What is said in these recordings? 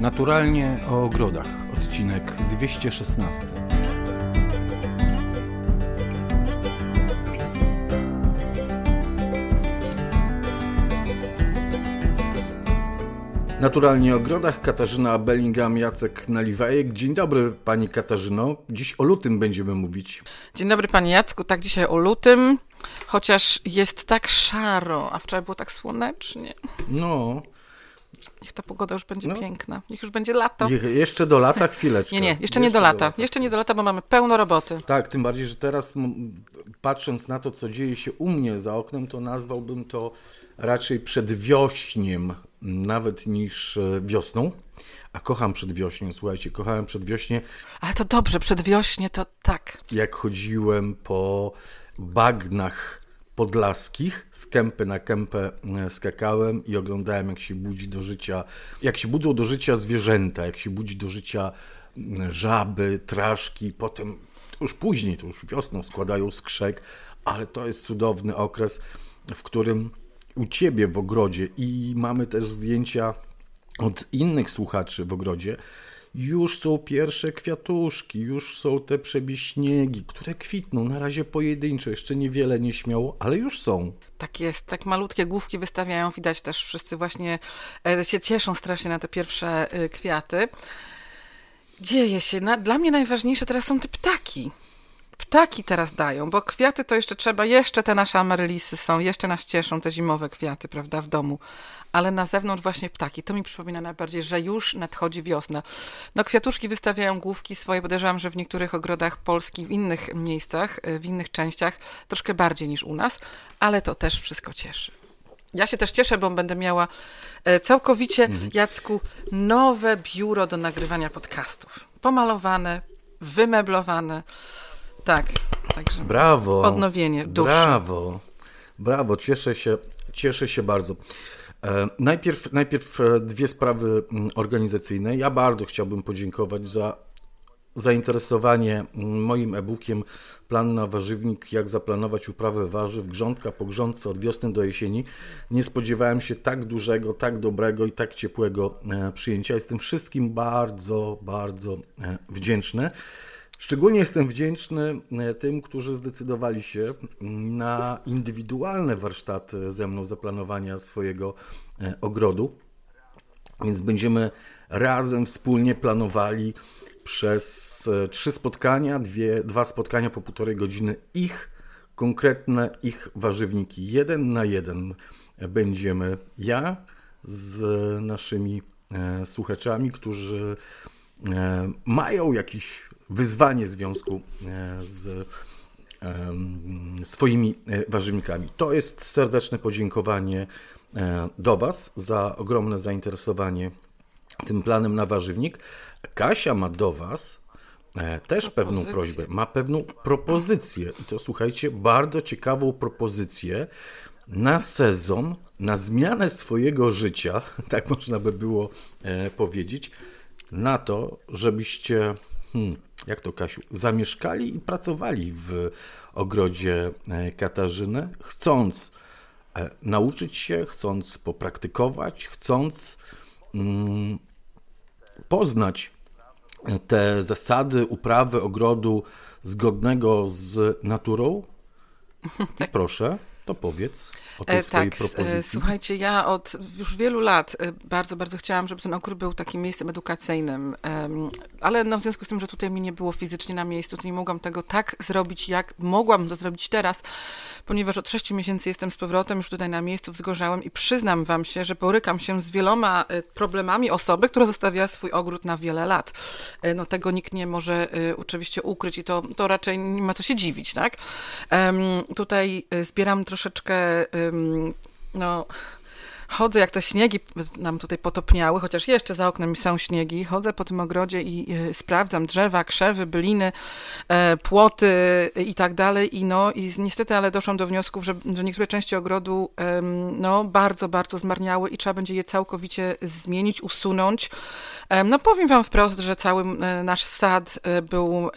Naturalnie o ogrodach, odcinek 216. Naturalnie o ogrodach Katarzyna Bellingham, Jacek Naliwajek. Dzień dobry Pani Katarzyno. Dziś o lutym będziemy mówić. Dzień dobry Panie Jacku, tak dzisiaj o lutym, chociaż jest tak szaro, a wczoraj było tak słonecznie. No, Niech ta pogoda już będzie No. piękna, niech już będzie lato. je- jeszcze do lata chwileczkę. Nie, nie, jeszcze nie do lata. Jeszcze nie do lata, bo mamy pełno roboty. Tak, tym bardziej, że teraz patrząc na to, co dzieje się u mnie za oknem, to nazwałbym to raczej przedwiośniem, nawet niż e, wiosną. A kocham przedwiośnie, słuchajcie, kochałem przedwiośnie, Ale to dobrze, przedwiośnie to tak. jak chodziłem po bagnach podlaskich, z kępy na kępę e, skakałem i oglądałem, jak się budzi do życia, jak się budzą do życia zwierzęta, jak się budzi do życia mm, żaby, traszki, potem już później, to już wiosną składają skrzek, ale to jest cudowny okres, w którym u ciebie w ogrodzie i mamy też zdjęcia od innych słuchaczy w ogrodzie, już są pierwsze kwiatuszki, już są te przebiśniegi, które kwitną, na razie pojedynczo, jeszcze niewiele nieśmiało, ale już są. Tak jest, tak malutkie główki wystawiają, widać też wszyscy właśnie e, się cieszą strasznie na te pierwsze e, kwiaty. Dzieje się. Dla mnie najważniejsze teraz są te ptaki. Ptaki teraz dają, bo kwiaty to jeszcze trzeba, jeszcze te nasze amerylisy są, jeszcze nas cieszą te zimowe kwiaty, prawda, w domu. Ale na zewnątrz właśnie ptaki. To mi przypomina najbardziej, że już nadchodzi wiosna. No kwiatuszki wystawiają główki swoje. Podejrzewam, że w niektórych ogrodach Polski, w innych miejscach, y, w innych częściach troszkę bardziej niż u nas, ale to też wszystko cieszy. Ja się też cieszę, bo będę miała e, całkowicie, Jacku, nowe biuro do nagrywania podcastów. Pomalowane, wymeblowane. Tak, także Brawo! Odnowienie duszy. Brawo! Brawo, cieszę się, cieszę się bardzo. E, najpierw, najpierw e, dwie sprawy mm, organizacyjne. Ja bardzo chciałbym podziękować za zainteresowanie mm, moim e-bookiem Plan na warzywnik, jak zaplanować uprawę warzyw, grządka po grządce od wiosny do jesieni. Nie spodziewałem się tak dużego, tak dobrego i tak ciepłego e, przyjęcia. Jestem wszystkim bardzo, bardzo wdzięczny. Szczególnie jestem wdzięczny e, tym, którzy zdecydowali się mm, na indywidualne warsztaty ze mną zaplanowania swojego e, ogrodu. Więc będziemy razem wspólnie planowali przez e, trzy spotkania, dwie, dwa spotkania po półtorej godziny ich konkretne ich warzywniki. Jeden na jeden będziemy ja z naszymi słuchaczami, którzy mają jakieś wyzwanie w związku e, z swoimi e, warzywnikami. To jest serdeczne podziękowanie e, do Was za ogromne zainteresowanie tym planem na warzywnik. Kasia ma do Was też pewną prośbę, ma pewną propozycję i to słuchajcie, bardzo ciekawą propozycję na sezon, na zmianę swojego życia, tak można by było powiedzieć, na to, żebyście, hmm, jak to Kasiu, zamieszkali i pracowali w ogrodzie e, Katarzyny, chcąc e, nauczyć się, chcąc popraktykować, chcąc mm, poznać te zasady uprawy ogrodu zgodnego z naturą. I proszę, to powiedz o tej E, swojej tak, e, propozycji. słuchajcie, ja od już wielu lat e, bardzo, bardzo chciałam, żeby ten ogród był takim miejscem edukacyjnym, ale no, w związku z tym, że tutaj mi nie było fizycznie na miejscu, to nie mogłam tego tak zrobić, jak mogłam to zrobić teraz, ponieważ od sześciu miesięcy jestem z powrotem już tutaj na miejscu, wzgorzałem i przyznam wam się, że borykam się z wieloma e, problemami osoby, która zostawiła swój ogród na wiele lat. E, No tego nikt nie może e, oczywiście ukryć i to, to raczej nie ma co się dziwić, tak? Em, Tutaj zbieram troszeczkę, em, no chodzę jak te śniegi nam tutaj potopniały, chociaż jeszcze za oknem są śniegi, chodzę po tym ogrodzie i e, sprawdzam drzewa, krzewy, byliny, e, płoty i tak dalej i no i niestety, ale doszłam do wniosków, że, że niektóre części ogrodu no bardzo, bardzo zmarniały i trzeba będzie je całkowicie zmienić, usunąć. No powiem wam wprost, że cały e, nasz sad e, był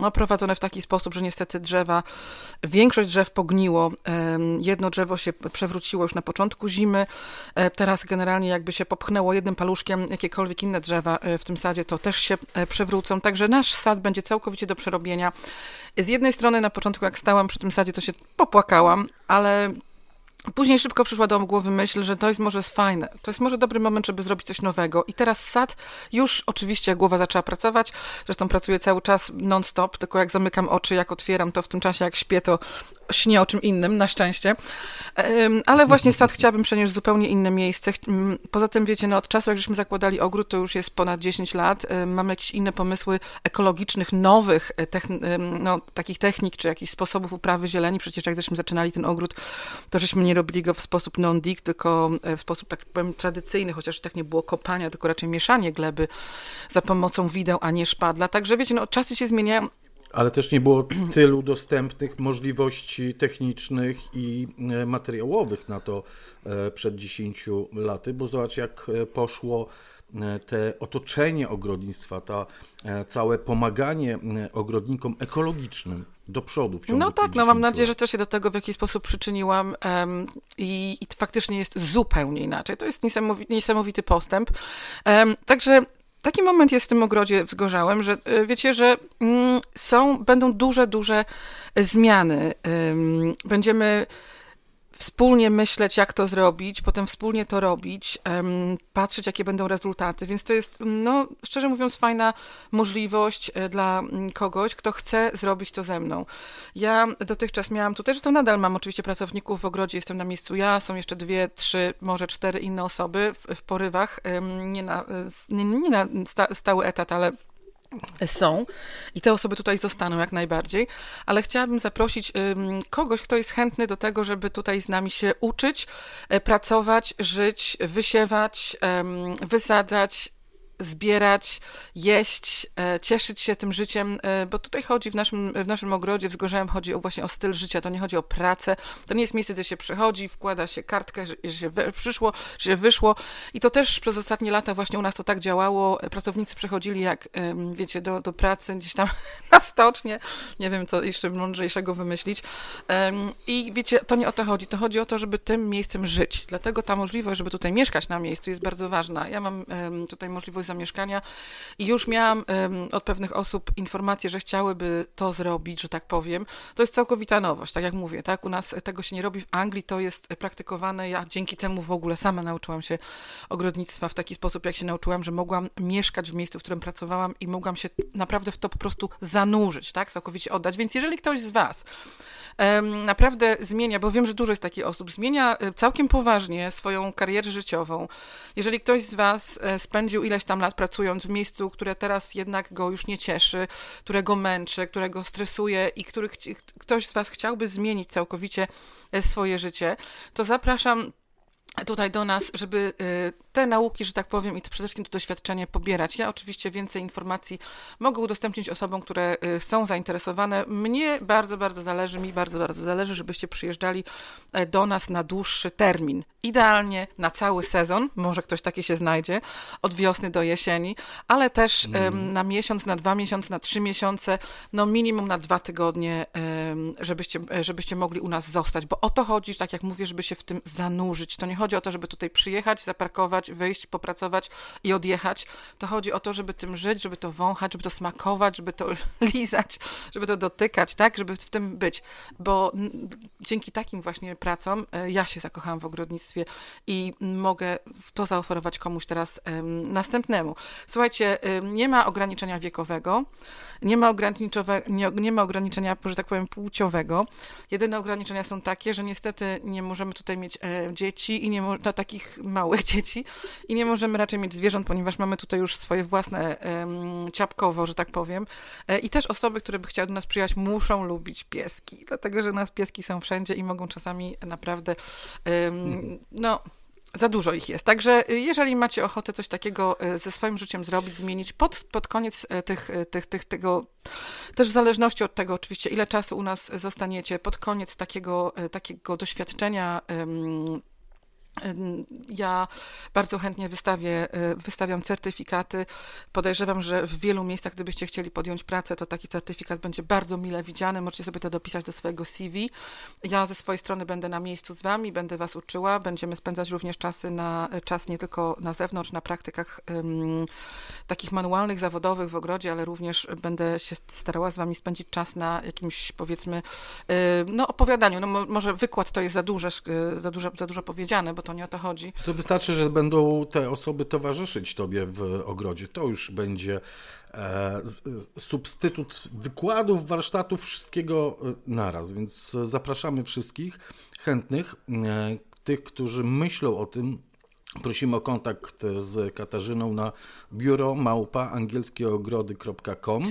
no, prowadzony w taki sposób, że niestety drzewa, większość drzew pogniło. Jedno drzewo się przewróciło już na początku zimy, Teraz generalnie jakby się popchnęło jednym paluszkiem jakiekolwiek inne drzewa w tym sadzie, to też się przewrócą. Także nasz sad będzie całkowicie do przerobienia. Z jednej strony na początku, jak stałam przy tym sadzie, to się popłakałam, ale Później szybko przyszła do głowy myśl, że to jest może fajne, to jest może dobry moment, żeby zrobić coś nowego. I teraz sad już oczywiście głowa zaczęła pracować, zresztą pracuję cały czas non-stop, tylko jak zamykam oczy, jak otwieram, to w tym czasie jak śpię, to śnię o czym innym, na szczęście. Ale właśnie sad chciałabym przenieść w zupełnie inne miejsce. Poza tym, wiecie, no od czasu, jak żeśmy zakładali ogród, to już jest ponad 10 lat, mamy jakieś inne pomysły ekologicznych, nowych, techn- no, takich technik, czy jakichś sposobów uprawy zieleni. Przecież jak żeśmy zaczynali ten ogród, to żeśmy nie robili go w sposób non-dig, tylko e, w sposób tak powiem tradycyjny, chociaż tak nie było kopania, tylko raczej mieszanie gleby za pomocą wideł, a nie szpadla. Także wiecie, no czasy się zmieniają. Ale też nie było tylu dostępnych możliwości technicznych i e, materiałowych na to e, przed 10 laty, bo zobacz jak poszło te otoczenie ogrodnictwa, ta całe pomaganie ogrodnikom ekologicznym do przodu. W ciągu no tak, no mam nadzieję, że też się do tego w jakiś sposób przyczyniłam um, i, i faktycznie jest zupełnie inaczej. To jest niesamowity, niesamowity postęp. Um, także taki moment jest w tym ogrodzie wzgorzałem, że e, wiecie, że mm, są, będą duże, duże zmiany. Będziemy wspólnie myśleć, jak to zrobić, potem wspólnie to robić, patrzeć, jakie będą rezultaty. Więc to jest, no, szczerze mówiąc, fajna możliwość e, dla mm, kogoś, kto chce zrobić to ze mną. Ja dotychczas miałam tutaj, że to nadal mam oczywiście pracowników w ogrodzie, jestem na miejscu ja, są jeszcze dwie, trzy, może cztery inne osoby w, w porywach, nie na, nie na sta, stały etat, ale są i te osoby tutaj zostaną jak najbardziej, ale chciałabym zaprosić kogoś, kto jest chętny do tego, żeby tutaj z nami się uczyć, e, pracować, żyć, wysiewać, wysadzać, zbierać, jeść, e, cieszyć się tym życiem, e, bo tutaj chodzi w naszym, w naszym ogrodzie, w chodzi o właśnie o styl życia, to nie chodzi o pracę, to nie jest miejsce, gdzie się przychodzi, wkłada się kartkę, że, się przyszło, że się wyszło. I to też przez ostatnie lata właśnie u nas to tak działało, pracownicy przychodzili jak, wiecie, do, do pracy gdzieś tam na stocznie, nie wiem co jeszcze mądrzejszego wymyślić. I wiecie, to nie o to chodzi, to chodzi o to, żeby tym miejscem żyć, dlatego ta możliwość, żeby tutaj mieszkać na miejscu jest bardzo ważna. Ja mam tutaj możliwość zamieszkania i już miałam um, od pewnych osób informacje, że chciałyby to zrobić, że tak powiem. To jest całkowita nowość, tak jak mówię, tak? U nas tego się nie robi, w Anglii to jest praktykowane. Ja dzięki temu w ogóle sama nauczyłam się ogrodnictwa w taki sposób, jak się nauczyłam, że mogłam mieszkać w miejscu, w którym pracowałam i mogłam się naprawdę w to po prostu zanurzyć, tak? Całkowicie oddać. Więc jeżeli ktoś z Was naprawdę zmienia, bo wiem, że dużo jest takich osób, zmienia e, całkiem poważnie swoją karierę życiową. Jeżeli ktoś z Was e, spędził ileś tam lat pracując w miejscu, które teraz jednak go już nie cieszy, którego męczy, którego stresuje i który ktoś z Was chciałby zmienić całkowicie e, swoje życie, to zapraszam tutaj do nas, żeby te nauki, że tak powiem, i to przede wszystkim to doświadczenie pobierać. Ja oczywiście więcej informacji mogę udostępnić osobom, które y, są zainteresowane. Mnie bardzo, bardzo zależy, mi bardzo, bardzo zależy, żebyście przyjeżdżali e, do nas na dłuższy termin. Idealnie na cały sezon, może ktoś taki się znajdzie, od wiosny do jesieni, ale też mm. na miesiąc, na dwa miesiące, na trzy miesiące, no minimum na dwa tygodnie, żebyście, żebyście mogli u nas zostać, bo o to chodzi, tak jak mówię, żeby się w tym zanurzyć. To nie chodzi o to, żeby tutaj przyjechać, zaparkować, wyjść, popracować i odjechać. To chodzi o to, żeby tym żyć, żeby to wąchać, żeby to smakować, żeby to lizać, żeby to dotykać, tak, żeby w tym być. Bo dzięki takim właśnie pracom e, ja się zakochałam w ogrodnictwie i mogę to zaoferować komuś teraz następnemu. Słuchajcie, nie ma ograniczenia wiekowego, nie ma, nie, nie ma ograniczenia, że tak powiem, płciowego. Jedyne ograniczenia są takie, że niestety nie możemy tutaj mieć e, dzieci i nie no, takich małych dzieci i nie możemy raczej mieć zwierząt, ponieważ mamy tutaj już swoje własne ciapkowo, że tak powiem. E, I też osoby, które by chciały do nas przyjechać, muszą lubić pieski, dlatego że nas pieski są wszędzie i mogą czasami naprawdę, um, no za dużo ich jest. Także y, jeżeli macie ochotę coś takiego y, ze swoim życiem zrobić, zmienić pod, pod koniec y, tych, tych, tych, tego, też w zależności od tego oczywiście, ile czasu u nas zostaniecie, pod koniec takiego, takiego doświadczenia Ja bardzo chętnie wystawię, y, wystawiam certyfikaty. Podejrzewam, że w wielu miejscach, gdybyście chcieli podjąć pracę, to taki certyfikat będzie bardzo mile widziany. Możecie sobie to dopisać do swojego CV. Ja ze swojej strony będę na miejscu z Wami, będę Was uczyła. Będziemy spędzać również czasy na czas nie tylko na zewnątrz, na praktykach um, takich manualnych, zawodowych w ogrodzie, ale również będę się starała z Wami spędzić czas na jakimś, powiedzmy, no, opowiadaniu. No, może wykład to jest za, duże, za, dużo, za dużo powiedziane, bo to nie o to chodzi. Co wystarczy, że będą te osoby towarzyszyć tobie w ogrodzie. To już będzie e, substytut wykładów, warsztatów, wszystkiego e, naraz. Więc zapraszamy wszystkich chętnych, e, tych, którzy myślą o tym, Prosimy o kontakt z Katarzyną na biuro małpa angielskieogrody.com.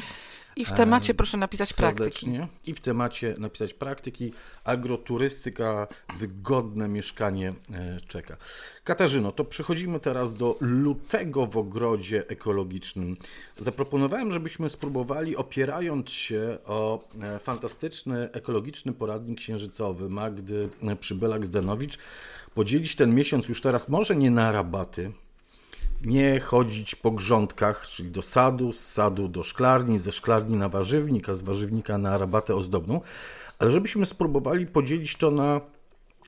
I w temacie proszę napisać praktyki. I w temacie napisać praktyki. Agroturystyka, wygodne mieszkanie e, czeka. Katarzyno, to przechodzimy teraz do lutego w ogrodzie ekologicznym. Zaproponowałem, żebyśmy spróbowali, opierając się o e, fantastyczny ekologiczny poradnik księżycowy Magdy Przybylak-Zdanowicz, podzielić ten miesiąc już teraz może nie na rabaty, nie chodzić po grządkach, czyli do sadu, z sadu do szklarni, ze szklarni na warzywnik, a z warzywnika na rabatę ozdobną, ale żebyśmy spróbowali podzielić to na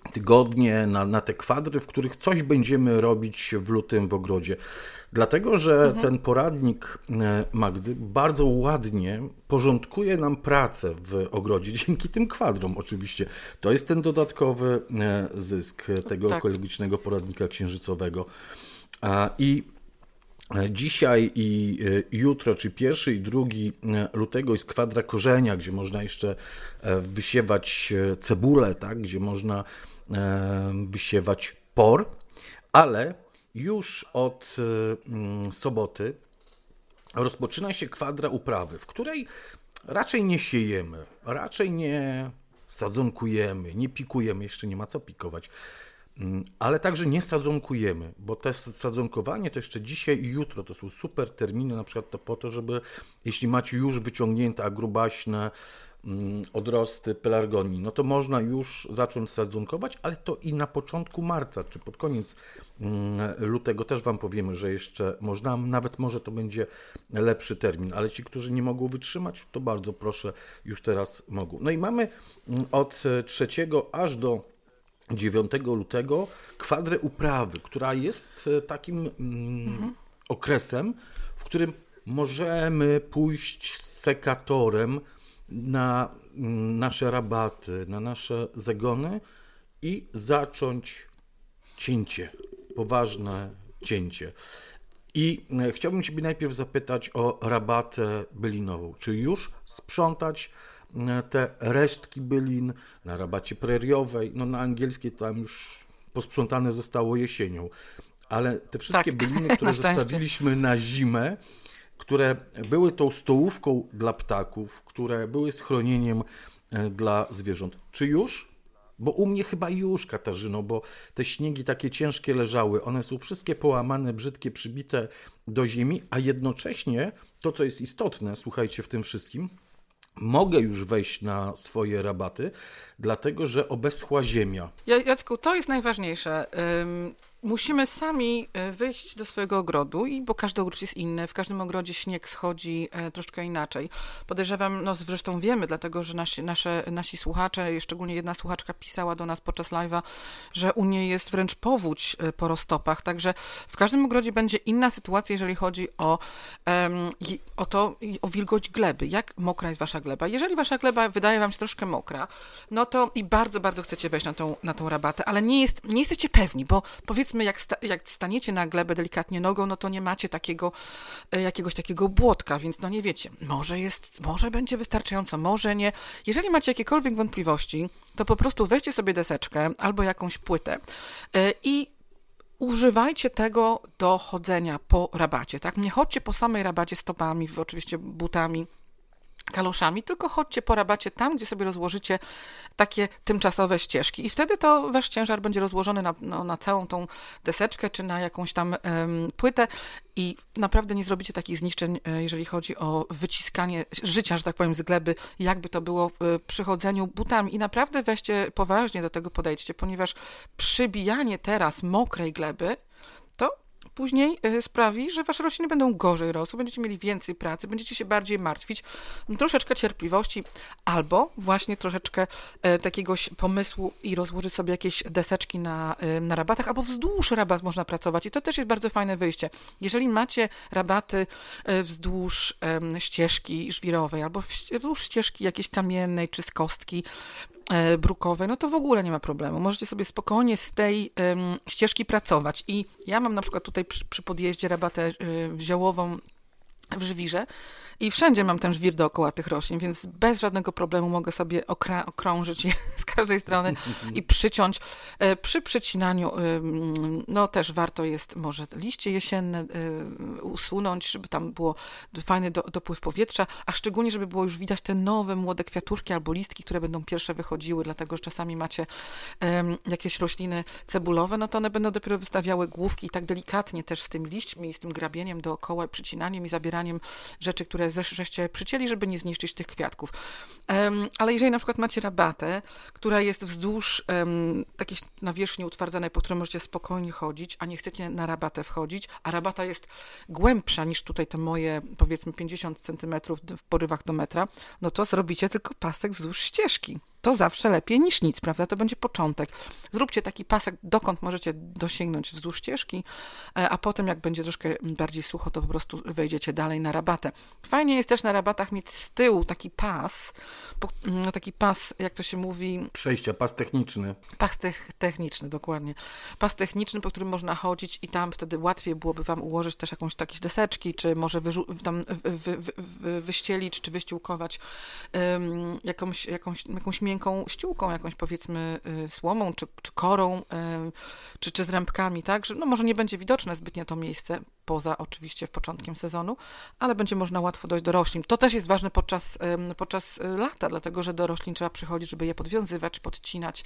tygodnie, na, na te kwadry, w których coś będziemy robić w lutym w ogrodzie. Dlatego, że mhm. ten poradnik e, Magdy bardzo ładnie porządkuje nam pracę w ogrodzie, dzięki tym kwadrom oczywiście. To jest ten dodatkowy e, zysk tego tak. ekologicznego poradnika księżycowego. I e, Dzisiaj i jutro, czy pierwszy i drugi lutego jest kwadra korzenia, gdzie można jeszcze wysiewać cebulę, tak? gdzie można wysiewać por, ale już od soboty rozpoczyna się kwadra uprawy, w której raczej nie siejemy, raczej nie sadzonkujemy, nie pikujemy, jeszcze nie ma co pikować. Ale także nie sadzonkujemy, bo te sadzonkowanie to jeszcze dzisiaj i jutro to są super terminy, na przykład to po to, żeby jeśli macie już wyciągnięte grubaśne mm, odrosty pelargonii, no to można już zacząć sadzonkować, ale to i na początku marca, czy pod koniec mm, lutego też Wam powiemy, że jeszcze można, nawet może to będzie lepszy termin, ale ci, którzy nie mogą wytrzymać, to bardzo proszę, już teraz mogą. No i mamy od 3 aż do 9 lutego kwadrę uprawy, która jest e, takim mm, mhm. okresem, w którym możemy pójść z sekatorem na mm, nasze rabaty, na nasze zagony i zacząć cięcie, poważne cięcie. I e, chciałbym Ciebie najpierw zapytać o rabatę bylinową. Czy już sprzątać te resztki bylin na rabacie preriowej, no na angielskie tam już posprzątane zostało jesienią, ale te wszystkie tak, byliny, które zostawiliśmy na zimę, które były tą stołówką dla ptaków, które były schronieniem e, dla zwierząt. Czy już? Bo u mnie chyba już, Katarzyno, bo te śniegi takie ciężkie leżały, one są wszystkie połamane, brzydkie, przybite do ziemi, a jednocześnie to, co jest istotne, słuchajcie, w tym wszystkim, mogę już wejść na swoje rabaty, dlatego że obeschła ziemia. Jacku, to jest najważniejsze musimy sami e, wyjść do swojego ogrodu, i bo każdy ogród jest inny, w każdym ogrodzie śnieg schodzi e, troszkę inaczej. Podejrzewam, no zresztą wiemy, dlatego że nasi, nasze, nasi słuchacze, szczególnie jedna słuchaczka pisała do nas podczas live'a, że u niej jest wręcz powódź e, po roztopach, także w każdym ogrodzie będzie inna sytuacja, jeżeli chodzi o, o to, o wilgoć gleby. Jak mokra jest wasza gleba? Jeżeli wasza gleba wydaje wam się troszkę mokra, no to i bardzo, bardzo chcecie wejść na tą, na tą rabatę, ale nie, jest, nie jesteście pewni, bo powiedzmy powiedzmy, jak, sta, jak staniecie na glebę delikatnie nogą, no to nie macie takiego, e, jakiegoś takiego błotka, więc no nie wiecie, może jest, może będzie wystarczająco, może nie. Jeżeli macie jakiekolwiek wątpliwości, to po prostu weźcie sobie deseczkę albo jakąś płytę e, i używajcie tego do chodzenia po rabacie, tak? Nie chodźcie po samej rabacie stopami, oczywiście butami, kaloszami, tylko chodźcie po rabacie tam, gdzie sobie rozłożycie takie tymczasowe ścieżki. I wtedy to wasz ciężar będzie rozłożony na, no, na całą tą deseczkę, czy na jakąś tam płytę i naprawdę nie zrobicie takich zniszczeń, e, jeżeli chodzi o wyciskanie życia, że tak powiem, z gleby, jakby to było e, przy chodzeniu butami. I naprawdę weźcie poważnie do tego podejdźcie, ponieważ przybijanie teraz mokrej gleby później y, sprawi, że wasze rośliny będą gorzej rosły, będziecie mieli więcej pracy, będziecie się bardziej martwić, troszeczkę cierpliwości albo właśnie troszeczkę e, takiegoś pomysłu i rozłożyć sobie jakieś deseczki na, e, na rabatach, albo wzdłuż rabat można pracować i to też jest bardzo fajne wyjście. Jeżeli macie rabaty e, wzdłuż ścieżki żwirowej albo wzdłuż ścieżki jakiejś kamiennej czy z kostki, E, brukowe, no to w ogóle nie ma problemu. Możecie sobie spokojnie z tej um, ścieżki pracować. I ja mam na przykład tutaj przy, przy podjeździe rabatę y, w żwirze i wszędzie mam ten żwir dookoła tych roślin, więc bez żadnego problemu mogę sobie okrążyć je z każdej strony i przyciąć. E, przy przycinaniu no też warto jest może liście jesienne e, usunąć, żeby tam było fajny do, dopływ powietrza, a szczególnie, żeby było już widać te nowe młode kwiatuszki albo listki, które będą pierwsze wychodziły, dlatego że czasami macie jakieś rośliny cebulowe, no to one będą dopiero wystawiały główki i tak delikatnie też z tym liśćmi z tym grabieniem dookoła, przycinaniem i zabieraniem rzeczy, które żeście przycięli, żeby nie zniszczyć tych kwiatków. Ale jeżeli na przykład macie rabatę, która jest wzdłuż takiej nawierzchni utwardzanej, po której możecie spokojnie chodzić, a nie chcecie na rabatę wchodzić, a rabata jest głębsza niż tutaj te moje, powiedzmy 50 centymetrów w porywach do metra, no to zrobicie tylko pasek wzdłuż ścieżki to zawsze lepiej niż nic, prawda? To będzie początek. Zróbcie taki pasek, dokąd możecie dosięgnąć wzdłuż ścieżki, e, a potem jak będzie troszkę bardziej sucho, to po prostu wejdziecie dalej na rabatę. Fajnie jest też na rabatach mieć z tyłu taki pas, mm, taki pas, jak to się mówi... Przejścia, pas techniczny. Pas techniczny, dokładnie. Pas techniczny, po którym można chodzić i tam wtedy łatwiej byłoby wam ułożyć też jakąś takie deseczki, czy może tam wy, wy, wy, wyścielić, czy wyściółkować um, jakąś, jakąś, jakąś miękką ściółką, jakąś powiedzmy y, słomą, czy, czy korą, y, czy, czy z rębkami, tak, że no może nie będzie widoczne zbytnio to miejsce, poza oczywiście początkiem sezonu, ale będzie można łatwo dojść do roślin. To też jest ważne podczas, podczas y, lata, dlatego że do roślin trzeba przychodzić, żeby je podwiązywać, podcinać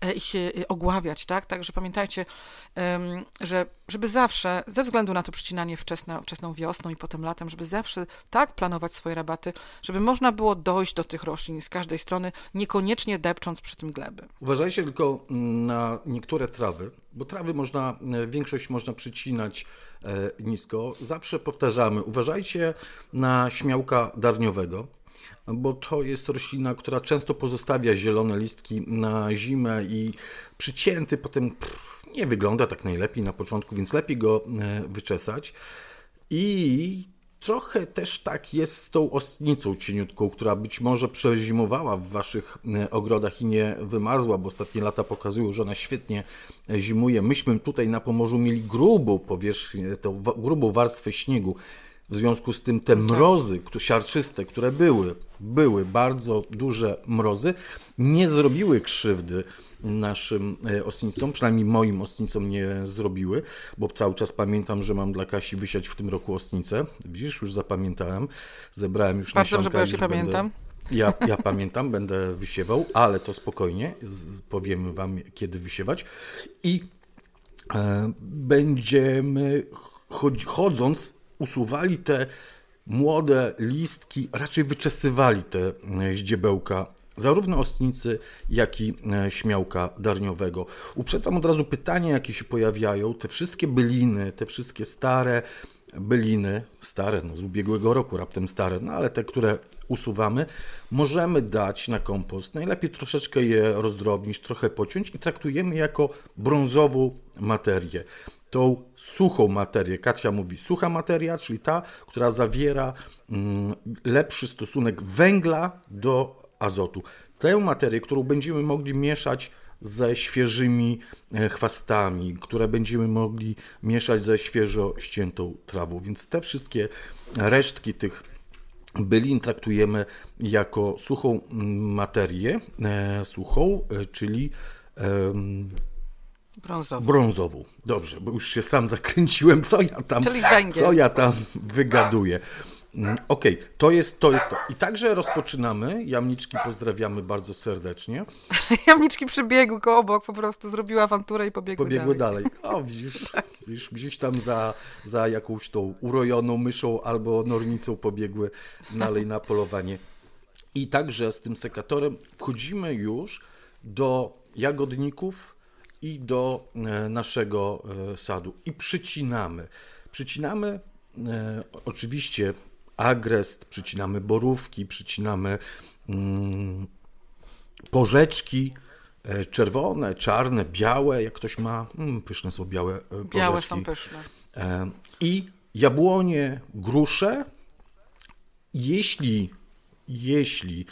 e, i się ogławiać, tak, także pamiętajcie, że żeby zawsze, ze względu na to przycinanie wczesne, wczesną wiosną i potem latem, żeby zawsze tak planować swoje rabaty, żeby można było dojść do tych roślin z każdej strony, niekoniecznie depcząc przy tym gleby. Uważajcie tylko na niektóre trawy, bo trawy można, większość można przycinać e, nisko. Zawsze powtarzamy, uważajcie na śmiałka darniowego, bo to jest roślina, która często pozostawia zielone listki na zimę i przycięty potem nie wygląda tak najlepiej na początku, więc lepiej go e, wyczesać. I Trochę też tak jest z tą ostnicą cieniutką, która być może przezimowała w waszych e, ogrodach i nie wymarzła, bo ostatnie lata pokazują, że ona świetnie zimuje. Myśmy tutaj na Pomorzu mieli grubą powierzchnię, tą grubą warstwę śniegu. W związku z tym te tak. mrozy siarczyste, które były, były bardzo duże mrozy, nie zrobiły krzywdy naszym e, ostnicom, przynajmniej moim ostnicom nie zrobiły, bo cały czas pamiętam, że mam dla Kasi wysiać w tym roku ostnicę. Widzisz, już zapamiętałem, zebrałem już Bardzo dobrze, bo ja pamiętam. Ja, ja pamiętam, będę wysiewał, ale to spokojnie, powiemy Wam, kiedy wysiewać. I e, będziemy chodząc, usuwali te młode listki, raczej wyczesywali te e, ździebełka zarówno ostnicy, jak i e, śmiałka darniowego. Uprzedzam od razu pytania, jakie się pojawiają. Te wszystkie byliny, te wszystkie stare byliny, stare, no z ubiegłego roku raptem stare, no ale te, które usuwamy, możemy dać na kompost. Najlepiej troszeczkę je rozdrobnić, trochę pociąć i traktujemy jako brązową materię. Tą suchą materię, Katia mówi sucha materia, czyli ta, która zawiera mm, lepszy stosunek węgla do azotu. Tę materię, którą będziemy mogli mieszać ze świeżymi e, chwastami, które będziemy mogli mieszać ze świeżo ściętą trawą. Więc te wszystkie resztki tych bylin traktujemy jako suchą materię, e, suchą, e, czyli brązową. brązową. Dobrze, bo już się sam zakręciłem, co ja tam, co ja tam wygaduję. Mm, okej, okay. to, jest, to jest to. I także rozpoczynamy. Jamniczki pozdrawiamy bardzo serdecznie. Jamniczki przybiegły go obok, po prostu zrobiła awanturę i pobiegły, pobiegły dalej. dalej. O, widzisz, tak. widzisz, gdzieś tam za, za jakąś tą urojoną myszą albo nornicą pobiegły dalej na polowanie. I także z tym sekatorem wchodzimy już do jagodników i do e, naszego e, sadu i przycinamy. Przycinamy e, oczywiście agrest, przycinamy borówki, przycinamy mm, porzeczki czerwone, czarne, białe, jak ktoś ma, mm, pyszne są białe porzeczki. Białe są pyszne. I jabłonie, grusze. Jeśli, jeśli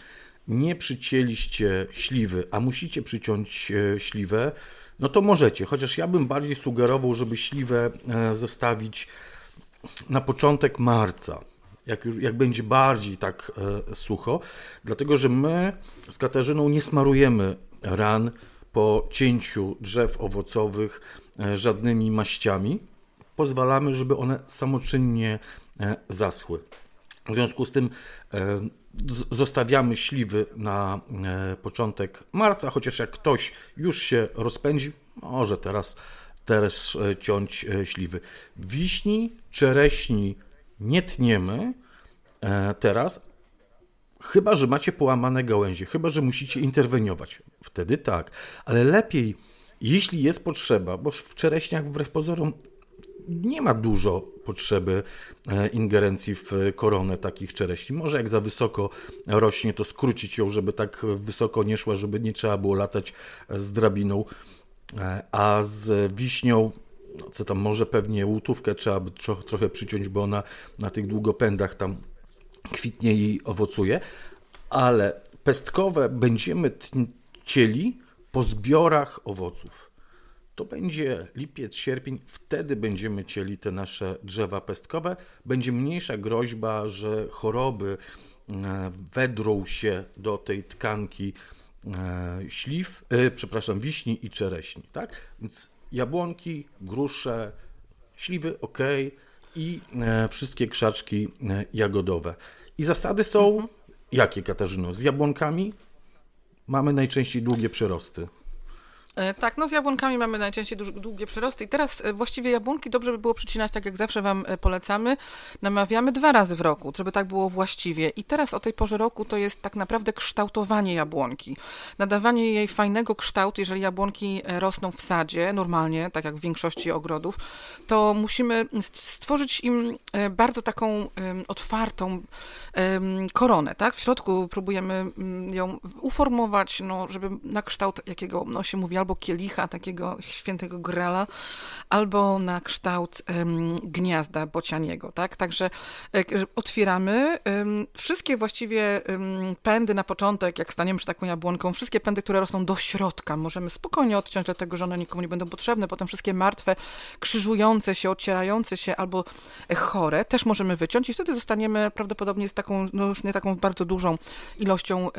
nie przycięliście śliwy, a musicie przyciąć e, śliwę, no to możecie. Chociaż ja bym bardziej sugerował, żeby śliwę e, zostawić na początek marca, jak, już, jak będzie bardziej tak e, sucho, dlatego że my z Katarzyną nie smarujemy ran po cięciu drzew owocowych żadnymi maściami. Pozwalamy, żeby one samoczynnie zaschły. W związku z tym zostawiamy śliwy na e, początek marca, chociaż jak ktoś już się rozpędzi, może teraz, teraz e, ciąć e, śliwy. Wiśni, czereśni nie tniemy teraz, chyba że macie połamane gałęzie, chyba że musicie interweniować. Wtedy tak, ale lepiej, jeśli jest potrzeba, bo w czereśniach wbrew pozorom nie ma dużo potrzeby e, ingerencji w koronę takich czereśni. Może jak za wysoko rośnie, to skrócić ją, żeby tak wysoko nie szła, żeby nie trzeba było latać z drabiną. E, a z wiśnią, no co tam, może pewnie łutówkę trzeba by trochę przyciąć, bo ona na tych długopędach tam kwitnie i owocuje. Ale pestkowe będziemy cieli po zbiorach owoców to będzie lipiec, sierpień, wtedy będziemy cieli te nasze drzewa pestkowe. Będzie mniejsza groźba, że choroby e, wedrą się do tej tkanki e, śliw, e, przepraszam, wiśni i czereśni, tak? Więc jabłonki, grusze, śliwy ok i wszystkie krzaczki jagodowe. I zasady są mhm. jakie, Katarzyno? Z jabłonkami mamy najczęściej długie przyrosty. E, tak, no z jabłonkami mamy najczęściej długie przyrosty i teraz e, właściwie jabłonki dobrze by było przycinać tak jak zawsze Wam e, polecamy. Namawiamy dwa razy w roku, żeby tak było właściwie. I teraz o tej porze roku to jest tak naprawdę kształtowanie jabłonki. Nadawanie jej fajnego kształtu, jeżeli jabłonki rosną w sadzie, normalnie, tak jak w większości ogrodów, to musimy stworzyć im bardzo taką otwartą koronę, tak? W środku próbujemy ją uformować, no, żeby na kształt jakiego no, się mówi, albo kielicha takiego świętego grala, albo na kształt gniazda bocianiego, tak? Także e, otwieramy wszystkie właściwie pędy na początek, jak staniemy przed taką jabłonką, wszystkie pędy, które rosną do środka, możemy spokojnie odciąć, dlatego że one nikomu nie będą potrzebne. Potem wszystkie martwe, krzyżujące się, ocierające się albo chore też możemy wyciąć i wtedy zostaniemy prawdopodobnie z taką, no już nie taką bardzo dużą ilością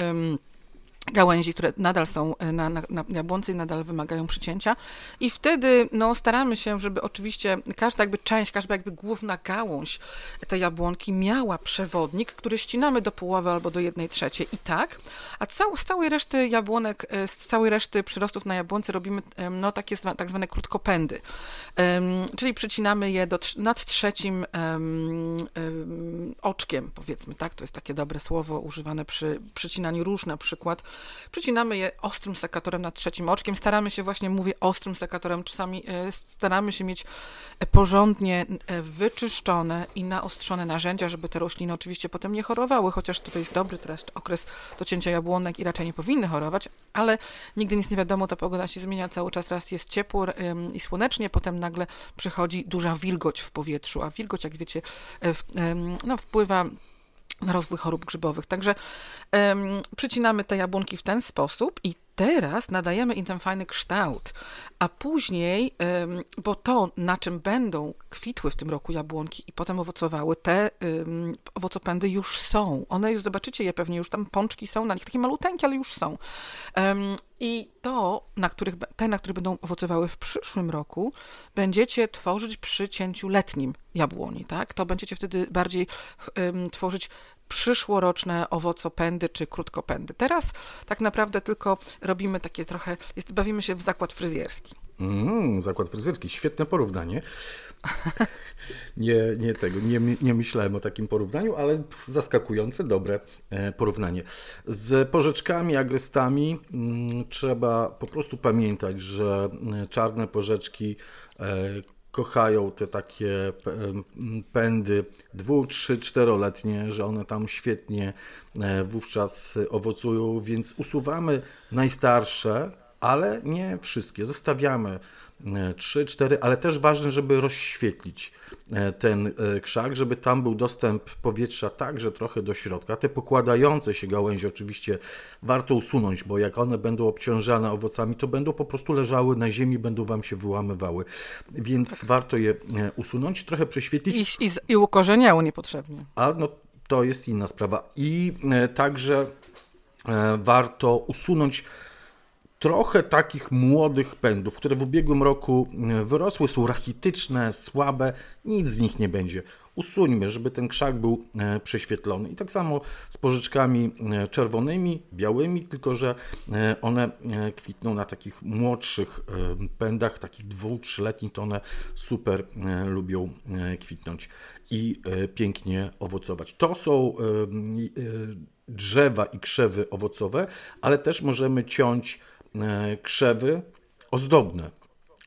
gałęzi, które nadal są e, na, na, na jabłonce i nadal wymagają przycięcia. I wtedy no, staramy się, żeby oczywiście każda jakby część, każda jakby główna gałąź tej jabłonki miała przewodnik, który ścinamy do połowy albo do jednej trzeciej i tak. A cał, z całej reszty jabłonek, e, z całej reszty przyrostów na jabłonce robimy no, takie tak zwane krótkopędy. Um, czyli przycinamy je do, nad trzecim um, um, oczkiem, powiedzmy, tak? To jest takie dobre słowo używane przy przycinaniu róż na przykład Przycinamy je ostrym sekatorem nad trzecim oczkiem. Staramy się właśnie, mówię ostrym sekatorem, czasami e, staramy się mieć e, porządnie e, wyczyszczone i naostrzone narzędzia, żeby te rośliny oczywiście potem nie chorowały, chociaż tutaj jest dobry teraz okres do cięcia jabłonek i raczej nie powinny chorować, ale nigdy nic nie wiadomo, ta pogoda się zmienia cały czas, raz jest ciepło i słonecznie, potem nagle przychodzi duża wilgoć w powietrzu, a wilgoć, jak wiecie, no, wpływa na rozwój chorób grzybowych. Także przycinamy te jabłonki w ten sposób i teraz nadajemy im ten fajny kształt, a później, bo to, na czym będą kwitły w tym roku jabłonki i potem owocowały, te owocopędy już są. One, zobaczycie je pewnie, już tam pączki są na nich, takie maluteńkie, ale już są. I to, na których, te, na których będą owocowały w przyszłym roku, będziecie tworzyć przy cięciu letnim jabłoni, tak? To będziecie wtedy bardziej tworzyć przyszłoroczne owocopędy czy krótkopędy. Teraz tak naprawdę tylko robimy takie trochę, jest, bawimy się w zakład fryzjerski. Mm, zakład fryzjerski, świetne porównanie. Nie, nie tego, nie, nie myślałem o takim porównaniu, ale zaskakujące, dobre e, porównanie. Z porzeczkami, agrystami mm, trzeba po prostu pamiętać, że e, czarne porzeczki e, kochają te takie pędy dwu, trzy, czteroletnie, że one tam świetnie wówczas owocują, więc usuwamy najstarsze, ale nie wszystkie. Zostawiamy 3, 4, ale też ważne, żeby rozświetlić e, ten e, krzak, żeby tam był dostęp powietrza także trochę do środka. Te pokładające się gałęzie oczywiście warto usunąć, bo jak one będą obciążane owocami, to będą po prostu leżały na ziemi, będą Wam się wyłamywały. Więc tak. warto je e, usunąć, trochę prześwietlić. I, i, i ukorzeniało niepotrzebnie. A no to jest inna sprawa. I także warto usunąć trochę takich młodych pędów, które w ubiegłym roku e, wyrosły, są rachityczne, słabe, nic z nich nie będzie. Usuńmy, żeby ten krzak był e, prześwietlony. I tak samo z pożyczkami e, czerwonymi, białymi, tylko że one kwitną na takich młodszych pędach, takich dwu, trzyletnich, to one super lubią kwitnąć i pięknie owocować. To są drzewa i krzewy owocowe, ale też możemy ciąć krzewy ozdobne,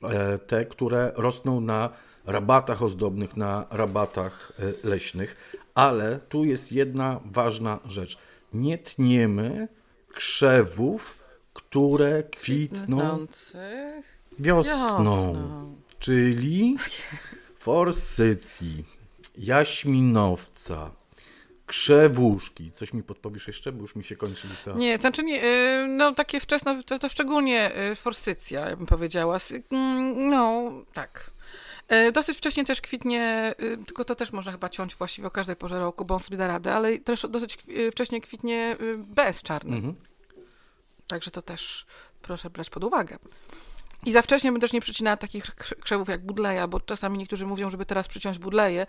e, te, które rosną na rabatach ozdobnych, na rabatach e, leśnych, ale tu jest jedna ważna rzecz. Nie tniemy krzewów, które kwitną wiosną, czyli forsycji, jaśminowca, Krzewuszki. Coś mi podpowiesz jeszcze, bo już mi się kończy lista. Nie, to znaczy nie, y, no takie wczesne, to, to szczególnie y, forsycja, ja bym powiedziała. Mm, no, tak. Y, dosyć wcześnie też kwitnie, tylko to też można chyba ciąć właściwie o każdej porze roku, bo on sobie da radę, ale też dosyć wcześnie kwitnie bez czarny. Mhm. Także to też proszę brać pod uwagę. I za wcześnie bym też nie przycinała takich krzewów jak budleja, bo czasami niektórzy mówią, żeby teraz przyciąć budleje,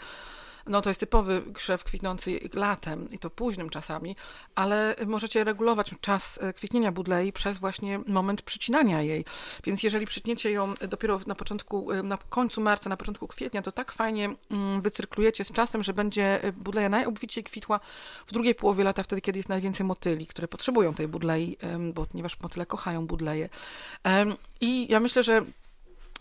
no to jest typowy krzew kwitnący latem i to późnym czasami, ale możecie regulować czas e, kwitnienia budlei przez właśnie moment przycinania jej. Więc jeżeli przytniecie ją dopiero na początku, e, na końcu marca, na początku kwietnia, to tak fajnie mm, wycyrklujecie z czasem, że będzie e, budleja najobficiej kwitła w drugiej połowie lata, wtedy, kiedy jest najwięcej motyli, które potrzebują tej budlei, bo ponieważ motyle kochają budleje. I ja myślę, że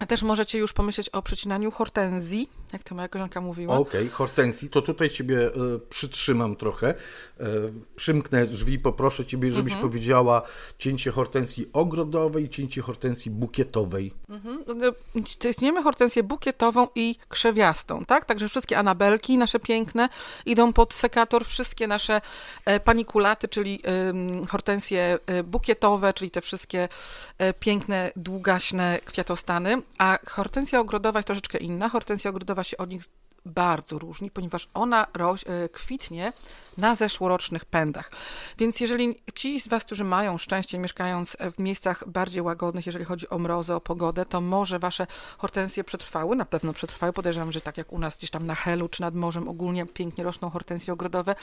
też możecie już pomyśleć o przecinaniu hortensji, jak to moja koleżanka mówiła. Okej, okay, hortensji, to tutaj Ciebie y, przytrzymam trochę. Y, przymknę drzwi, poproszę Ciebie, żebyś mm -hmm. powiedziała cięcie hortensji ogrodowej, cięcie hortensji bukietowej. Mm -hmm. hortensję bukietową i krzewiastą, tak? Także wszystkie anabelki nasze piękne idą pod sekator, wszystkie nasze e, panikulaty, czyli y, hortensje e, bukietowe, czyli te wszystkie e, piękne, długaśne kwiatostany, a hortensja ogrodowa jest troszeczkę inna. Hortensja ogrodowa się od nich bardzo różni, ponieważ ona e, kwitnie na zeszłorocznych pędach. Więc jeżeli ci z Was, którzy mają szczęście mieszkając w miejscach bardziej łagodnych, jeżeli chodzi o mrozy, o pogodę, to może Wasze hortensje przetrwały, na pewno przetrwały. Podejrzewam, że tak jak u nas gdzieś tam na Helu czy nad morzem ogólnie pięknie rosną hortensje ogrodowe,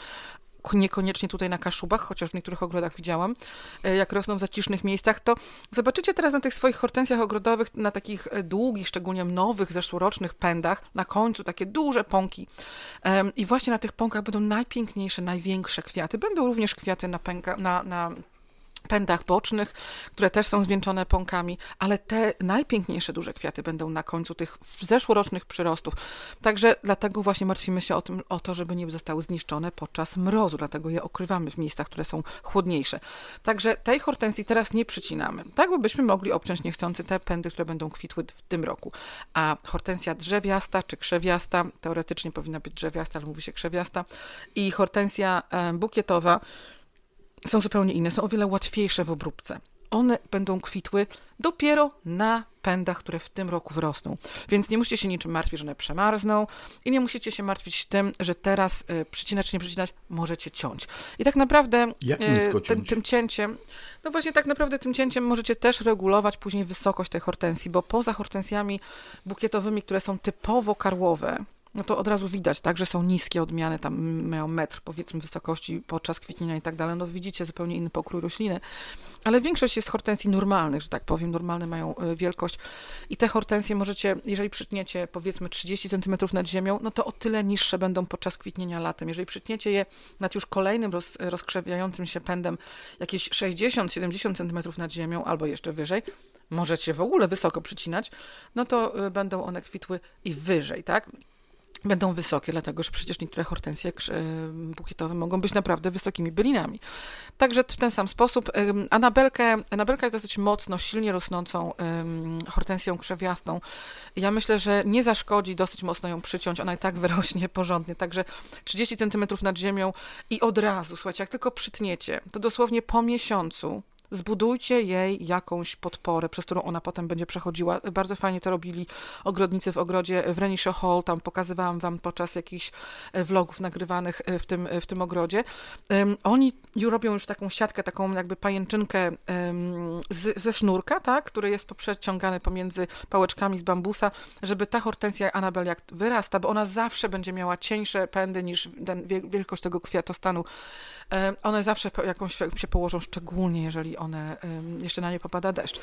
niekoniecznie tutaj na Kaszubach, chociaż w niektórych ogrodach widziałam, e, jak rosną w zacisznych miejscach, to zobaczycie teraz na tych swoich hortensjach ogrodowych, na takich e, długich, szczególnie nowych, zeszłorocznych pędach, na końcu takie duże pąki. I właśnie na tych pąkach będą najpiękniejsze, największe kwiaty. Będą również kwiaty na, pęka, na, na pędach bocznych, które też są zwieńczone pąkami, ale te najpiękniejsze duże kwiaty będą na końcu tych zeszłorocznych przyrostów. Także dlatego właśnie martwimy się o, tym, o to, żeby nie zostały zniszczone podczas mrozu, dlatego je okrywamy w miejscach, które są chłodniejsze. Także tej hortensji teraz nie przycinamy. Tak byśmy mogli obciąć niechcący te pędy, które będą kwitły w tym roku. A hortensja drzewiasta czy krzewiasta, teoretycznie powinna być drzewiasta, ale mówi się krzewiasta i hortensja bukietowa, są zupełnie inne, są o wiele łatwiejsze w obróbce. one będą kwitły dopiero na pędach, które w tym roku wrosną. Więc nie musicie się niczym martwić, że one przemarzną i nie musicie się martwić tym, że teraz y, przycinać czy nie przycinać możecie ciąć. I tak naprawdę ciąć? tym cięciem, no właśnie tak naprawdę tym cięciem możecie też regulować później wysokość tej hortensji, bo poza hortensjami bukietowymi, które są typowo karłowe, no to od razu widać, tak, że są niskie odmiany, tam mają metr powiedzmy wysokości podczas kwitnienia i tak dalej, no widzicie zupełnie inny pokrój rośliny, ale większość jest hortensji normalnych, że tak powiem, normalne mają y, wielkość i te hortensje możecie, jeżeli przytniecie powiedzmy 30 cm nad ziemią, no to o tyle niższe będą podczas kwitnienia latem. Jeżeli przytniecie je nad już kolejnym roz, rozkrzewiającym się pędem jakieś 60-70 cm nad ziemią albo jeszcze wyżej, możecie w ogóle wysoko przycinać, no to y, będą one kwitły i wyżej, tak? Będą wysokie, dlatego że przecież niektóre hortensje y, bukietowe mogą być naprawdę wysokimi bylinami. Także w ten sam sposób Anabelkę, Anabelka jest dosyć mocno, silnie rosnącą hortensją krzewiastą. Ja myślę, że nie zaszkodzi dosyć mocno ją przyciąć, ona i tak wyrośnie porządnie, także 30 cm nad ziemią i od razu, słuchajcie, jak tylko przytniecie, to dosłownie po miesiącu zbudujcie jej jakąś podporę, przez którą ona potem będzie przechodziła. Bardzo fajnie to robili ogrodnicy w ogrodzie w Renisho Hall, tam pokazywałam wam podczas jakichś e, vlogów nagrywanych e, w tym, w tym ogrodzie. Oni robią już taką siatkę, taką jakby pajęczynkę z, ze sznurka, tak, który jest poprzeciągany pomiędzy pałeczkami z bambusa, żeby ta hortensja Anabel jak wyrasta, bo ona zawsze będzie miała cieńsze pędy niż wielkość tego kwiatostanu. E, One zawsze jakąś się położą, szczególnie jeżeli one jeszcze na nie popada deszcz.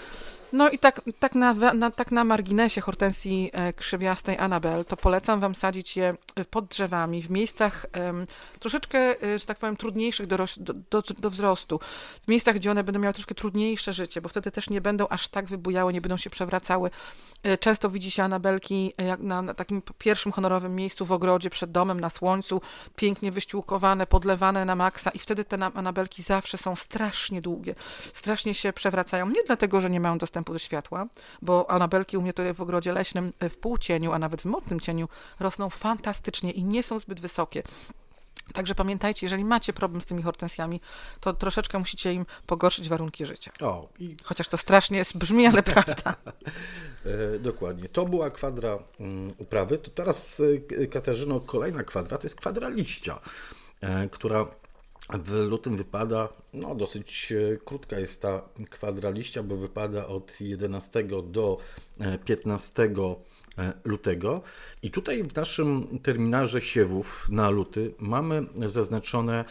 No i tak, tak, na, na, tak na marginesie hortensji e, krzewiastej Anabel, to polecam wam sadzić je pod drzewami, w miejscach em, troszeczkę, e, że tak powiem, trudniejszych do, do, do, do wzrostu. W miejscach, gdzie one będą miały troszkę trudniejsze życie, bo wtedy też nie będą aż tak wybujały, nie będą się przewracały. E, Często widzi się Anabelki e, na, na takim pierwszym honorowym miejscu w ogrodzie, przed domem, na słońcu, pięknie wyściółkowane, podlewane na maksa i wtedy te na- Anabelki zawsze są strasznie długie, strasznie się przewracają. Nie dlatego, że nie mają dostępu do światła, bo Anabelki u mnie tutaj w ogrodzie leśnym e, w półcieniu, a nawet w mocnym cieniu rosną fantastycznie i nie są zbyt wysokie. Także pamiętajcie, jeżeli macie problem z tymi hortensjami, to troszeczkę musicie im pogorszyć warunki życia. O, i Chociaż to strasznie jest- brzmi, ale prawda. E, dokładnie. To była kwadra mm, uprawy. To teraz, e, Katarzyno, kolejna kwadra to jest kwadra liścia, która w lutym wypada, no dosyć e, krótka jest ta kwadra liścia, bo wypada od 11 do e, 15 e, lutego. I tutaj w naszym terminarze siewów na luty mamy zaznaczone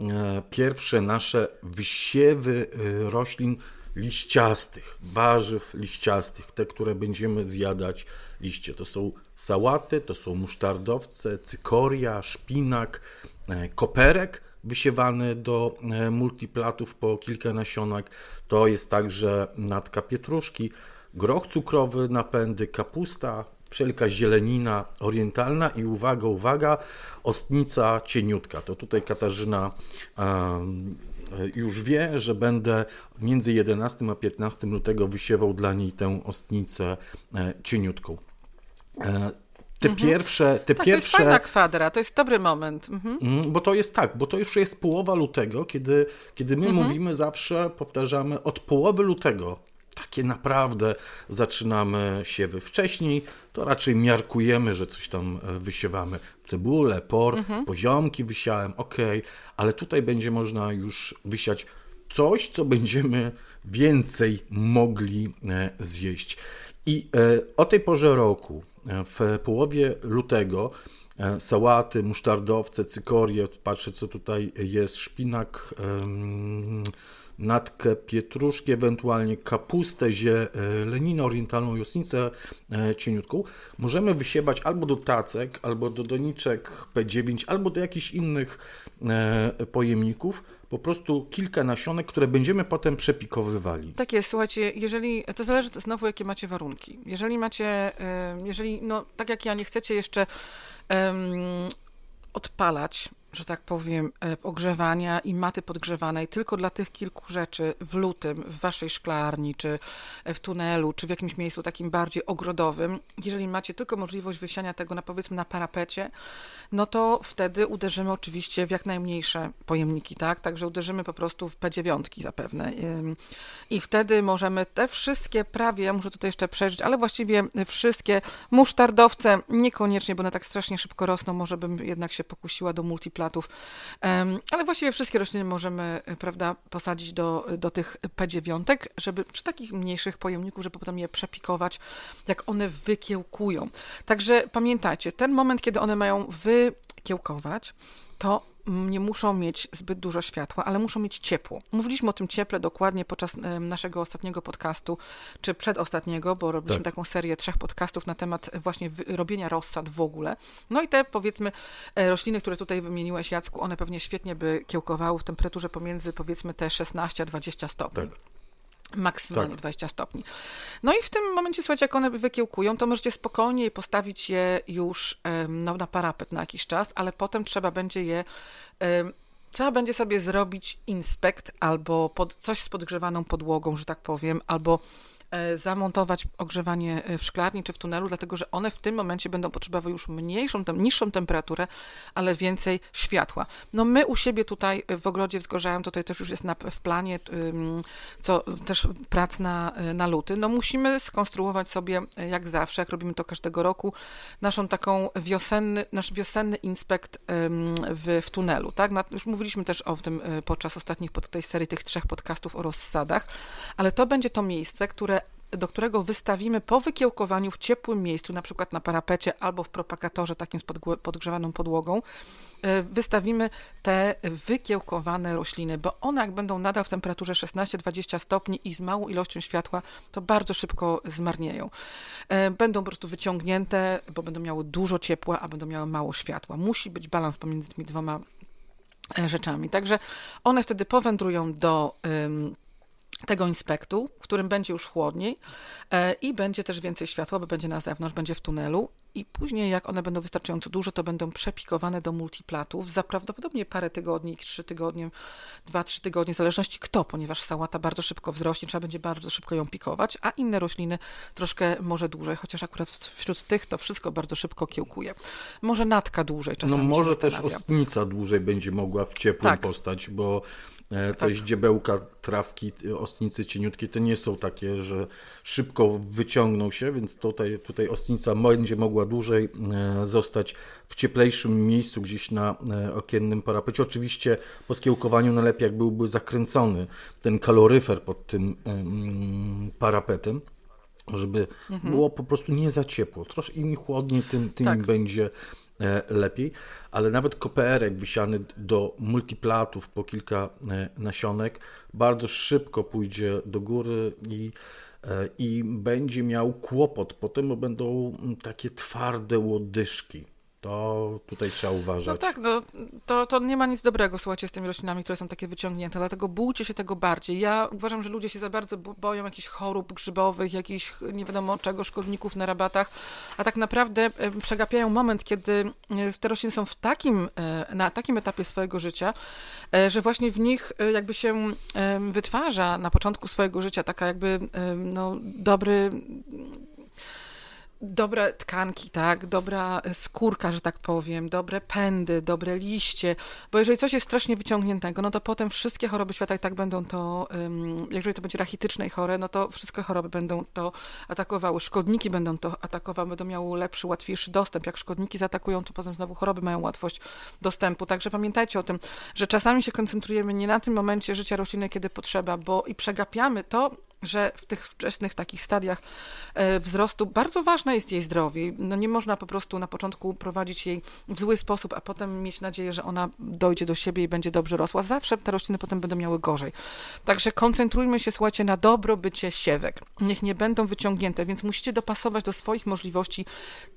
e, pierwsze nasze wysiewy e, roślin liściastych, warzyw liściastych, te, które będziemy zjadać liście. To są sałaty, to są musztardowce, cykoria, szpinak, e, koperek wysiewany do e, multiplatów po kilka nasionek. To jest także natka pietruszki, groch cukrowy, napędy, kapusta, wszelka zielenina orientalna i uwaga, uwaga, ostnica cieniutka. To tutaj Katarzyna em, już wie, że będę między 11 a 15 lutego wysiewał dla niej tę ostnicę e, cieniutką. Te pierwsze, te Tak, to jest pierwsze fajna kwadra, to jest dobry moment. Mhm. Mm, Bo to jest tak, bo to już jest połowa lutego, kiedy, kiedy my Mhm. mówimy zawsze, powtarzamy, od połowy lutego takie naprawdę zaczynamy siewy. Wcześniej to raczej miarkujemy, że coś tam e, wysiewamy. Cebulę, por, Mhm. poziomki wysiałem, ok, ale tutaj będzie można już wysiać coś, co będziemy więcej mogli e, zjeść. I e, o tej porze roku, w połowie lutego, e, sałaty, musztardowce, cykorie, patrzę co tutaj jest, szpinak, natkę pietruszki, ewentualnie kapustę, zielenina orientalną, josnicę e, cieniutką, możemy wysiewać albo do tacek, albo do doniczek P9, albo do jakichś innych e, pojemników, po prostu kilka nasionek, które będziemy potem przepikowywali. Tak jest, słuchajcie, jeżeli, to zależy znowu, jakie macie warunki. Jeżeli macie, jeżeli, no, tak jak ja, nie chcecie jeszcze em, odpalać że tak powiem, e, ogrzewania i maty podgrzewanej tylko dla tych kilku rzeczy w lutym w waszej szklarni, czy w tunelu, czy w jakimś miejscu takim bardziej ogrodowym, jeżeli macie tylko możliwość wysiania tego na powiedzmy na parapecie, no to wtedy uderzymy oczywiście w jak najmniejsze pojemniki, tak? Także uderzymy po prostu w P9 zapewne. I wtedy możemy te wszystkie prawie, ja muszę tutaj jeszcze przeżyć, ale właściwie wszystkie musztardowce, niekoniecznie, bo one tak strasznie szybko rosną, może bym jednak się pokusiła do ale właściwie wszystkie rośliny możemy, prawda, posadzić do, do tych P9, żeby przy takich mniejszych pojemników, żeby potem je przepikować, jak one wykiełkują. Także pamiętajcie, ten moment, kiedy one mają wykiełkować, to nie muszą mieć zbyt dużo światła, ale muszą mieć ciepło. Mówiliśmy o tym cieple dokładnie podczas naszego ostatniego podcastu, czy przedostatniego, bo robiliśmy tak. taką serię trzech podcastów na temat właśnie robienia rozsad w ogóle. No i te powiedzmy e, rośliny, które tutaj wymieniłeś Jacku, one pewnie świetnie by kiełkowały w temperaturze pomiędzy powiedzmy te 16 a 20 stopni. Tak maksymalnie tak. 20 stopni. No i w tym momencie, słuchajcie, jak one wykiełkują, to możecie spokojnie postawić je już no, na parapet na jakiś czas, ale potem trzeba będzie je trzeba będzie sobie zrobić inspekt albo pod, coś z podgrzewaną podłogą, że tak powiem, albo zamontować ogrzewanie e, w szklarni czy w tunelu, dlatego że one w tym momencie będą potrzebowały już mniejszą, niższą temperaturę, ale więcej światła. No my u siebie tutaj w ogrodzie wzgorzałem, tutaj też już jest na, w planie, co też prac na, e, na luty, no musimy skonstruować sobie, jak zawsze, jak robimy to każdego roku, naszą taką wiosenny, nasz wiosenny inspekt w, w tunelu, tak? Już mówiliśmy też o tym podczas ostatnich, pod tej serii tych trzech podcastów o rozsadach, ale to będzie to miejsce, które do którego wystawimy po wykiełkowaniu w ciepłym miejscu, na przykład na parapecie albo w propagatorze takim z podgrzewaną podłogą, e, wystawimy te wykiełkowane rośliny, bo one jak będą nadal w temperaturze 16-20 stopni i z małą ilością światła, to bardzo szybko zmarnieją. E, będą po prostu wyciągnięte, bo będą miały dużo ciepła, a będą miały mało światła. Musi być balans pomiędzy tymi dwoma e, rzeczami. Także one wtedy powędrują do tego inspektu, w którym będzie już chłodniej e, i będzie też więcej światła, bo będzie na zewnątrz, będzie w tunelu i później jak one będą wystarczająco duże, to będą przepikowane do multiplatów za prawdopodobnie parę tygodni, trzy tygodnie, dwa, trzy tygodnie, w zależności kto, ponieważ sałata bardzo szybko wzrośnie, trzeba będzie bardzo szybko ją pikować, a inne rośliny troszkę może dłużej, chociaż akurat wśród tych to wszystko bardzo szybko kiełkuje. Może natka dłużej czasami No może też ostnica dłużej będzie mogła w ciepłym tak. postać, bo to tak. ździebełka, trawki, ostnicy cieniutkie to nie są takie, że szybko wyciągną się, więc tutaj, tutaj ostnica będzie mogła dłużej e, zostać w cieplejszym miejscu gdzieś na e, okiennym parapecie. Oczywiście po skiełkowaniu najlepiej jak byłby zakręcony ten kaloryfer pod tym parapetem żeby mhm. było po prostu nie za ciepło. Troszkę im chłodniej, tym, tym tak. będzie E, lepiej, ale nawet koperek wysiany do multiplatów po kilka e, nasionek bardzo szybko pójdzie do góry i, e, i będzie miał kłopot. Potem będą takie twarde łodyżki. To tutaj trzeba uważać. No tak, no, to, to nie ma nic dobrego, słuchajcie, z tymi roślinami, które są takie wyciągnięte, dlatego bójcie się tego bardziej. Ja uważam, że ludzie się za bardzo boją jakichś chorób grzybowych, jakichś nie wiadomo czego, szkodników na rabatach, a tak naprawdę e, przegapiają moment, kiedy e, te rośliny są w takim, e, na takim etapie swojego życia, że właśnie w nich jakby się wytwarza na początku swojego życia taka jakby no, dobry dobre tkanki, tak, dobra skórka, że tak powiem, dobre pędy, dobre liście, bo jeżeli coś jest strasznie wyciągniętego, no to potem wszystkie choroby świata i tak będą to, jeżeli to będzie rachityczne i chore, no to wszystkie choroby będą to atakowały, szkodniki będą to atakowały, będą miały lepszy, łatwiejszy dostęp. Jak szkodniki zaatakują, to potem znowu choroby mają łatwość dostępu. Także pamiętajcie o tym, że czasami się koncentrujemy nie na tym momencie życia rośliny, kiedy potrzeba, bo i przegapiamy to, że w tych wczesnych takich stadiach e, wzrostu bardzo ważne jest jej zdrowie. No nie można po prostu na początku prowadzić jej w zły sposób, a potem mieć nadzieję, że ona dojdzie do siebie i będzie dobrze rosła. Zawsze te rośliny potem będą miały gorzej. Także koncentrujmy się, słuchajcie, na dobrobycie siewek. Niech nie będą wyciągnięte, więc musicie dopasować do swoich możliwości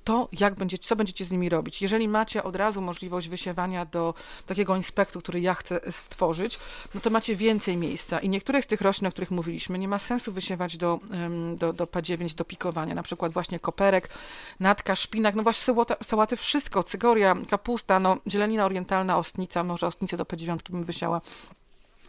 to, jak będziecie, co będziecie z nimi robić. Jeżeli macie od razu możliwość wysiewania do takiego inspektu, który ja chcę stworzyć, no to macie więcej miejsca i niektóre z tych roślin, o których mówiliśmy, nie ma sensu sensu wysiewać do, do, do P9, do pikowania, na przykład właśnie koperek, natka, szpinak, no właśnie sałaty, wszystko, cygoria, kapusta, no zielenina orientalna, ostnica, może ostnicę do P9 bym wysiała,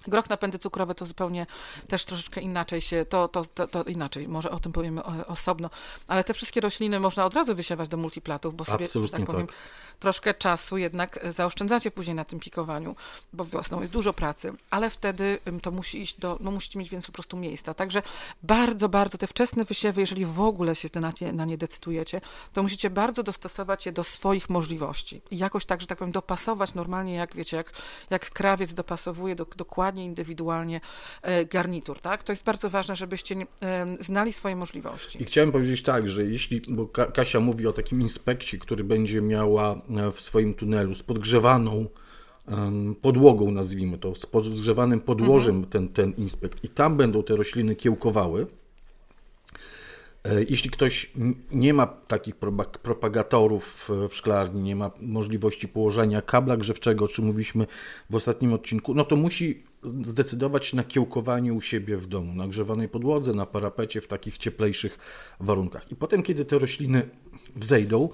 Groch napędy cukrowe to zupełnie też troszeczkę inaczej się, to, to, to, to inaczej, może o tym powiemy osobno, ale te wszystkie rośliny można od razu wysiewać do multiplatów, bo sobie, Absolutnie tak powiem, tak troszkę czasu jednak zaoszczędzacie później na tym pikowaniu, bo wiosną jest dużo pracy, ale wtedy to musi iść do, no musicie mieć więc po prostu miejsca. Także bardzo, bardzo te wczesne wysiewy, jeżeli w ogóle się na nie, na nie decydujecie, to musicie bardzo dostosować je do swoich możliwości. I jakoś tak, że tak powiem, dopasować normalnie, jak wiecie, jak, jak krawiec dopasowuje do, dokładnie, indywidualnie e, garnitur, tak? To jest bardzo ważne, żebyście e, znali swoje możliwości. I chciałem powiedzieć tak, że jeśli, bo Kasia mówi o takim inspekcji, który będzie miała E, w swoim tunelu z podgrzewaną podłogą, nazwijmy to, z podgrzewanym podłożem mhm. ten, ten inspekt i tam będą te rośliny kiełkowały. Jeśli ktoś nie ma takich propagatorów w szklarni, nie ma możliwości położenia kabla grzewczego, o czym mówiliśmy w ostatnim odcinku, no to musi zdecydować na kiełkowanie u siebie w domu, na grzewanej podłodze, na parapecie, w takich cieplejszych warunkach. I potem, kiedy te rośliny wzejdą,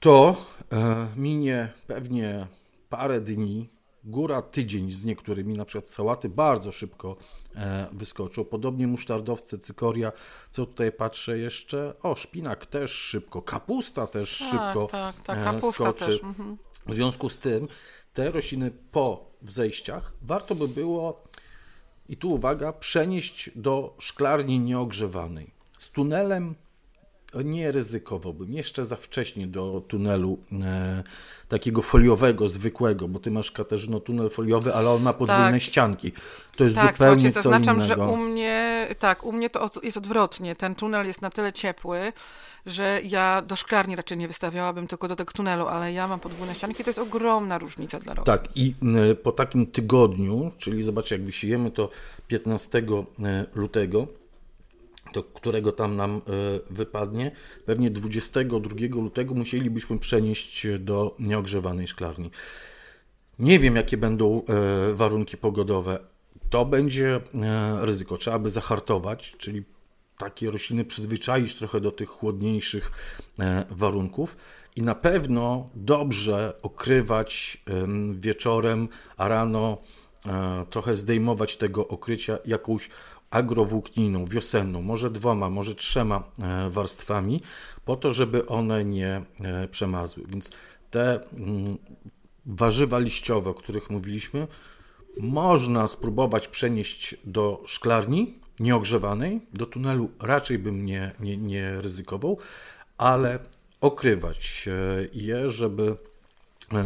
to e, minie pewnie parę dni, góra tydzień z niektórymi, na przykład sałaty bardzo szybko e, wyskoczą. Podobnie musztardowce, cykoria, co tutaj patrzę jeszcze, o szpinak też szybko, kapusta też tak, szybko tak, tak, kapusta skoczy. Też. Mhm. W związku z tym te rośliny po wzejściach warto by było, i tu uwaga, przenieść do szklarni nieogrzewanej. Z tunelem nie ryzykowałbym. Jeszcze za wcześnie do tunelu e, takiego foliowego, zwykłego, bo ty masz Katarzyno tunel foliowy, ale on ma podwójne tak. ścianki. To jest tak, zupełnie co zaznaczam, innego. że u mnie, tak, u mnie to jest odwrotnie. Ten tunel jest na tyle ciepły, że ja do szklarni raczej nie wystawiałabym tylko do tego tunelu, ale ja mam podwójne ścianki, to jest ogromna różnica dla roślin. Tak, i po takim tygodniu, czyli zobaczcie, jak wysiejemy to 15 e, lutego, to którego tam nam e, wypadnie, pewnie 22 lutego musielibyśmy przenieść do nieogrzewanej szklarni. Nie wiem, jakie będą warunki pogodowe. To będzie ryzyko. Trzeba by zahartować, czyli takie rośliny przyzwyczaić trochę do tych chłodniejszych warunków i na pewno dobrze okrywać wieczorem, a rano trochę zdejmować tego okrycia jakąś agrowłókniną, wiosenną, może dwoma, może trzema e, warstwami, po to, żeby one nie e, przemarzły. Więc te mm, warzywa liściowe, o których mówiliśmy, można spróbować przenieść do szklarni nieogrzewanej. Do tunelu raczej bym nie, nie, nie ryzykował, ale okrywać e, je, żeby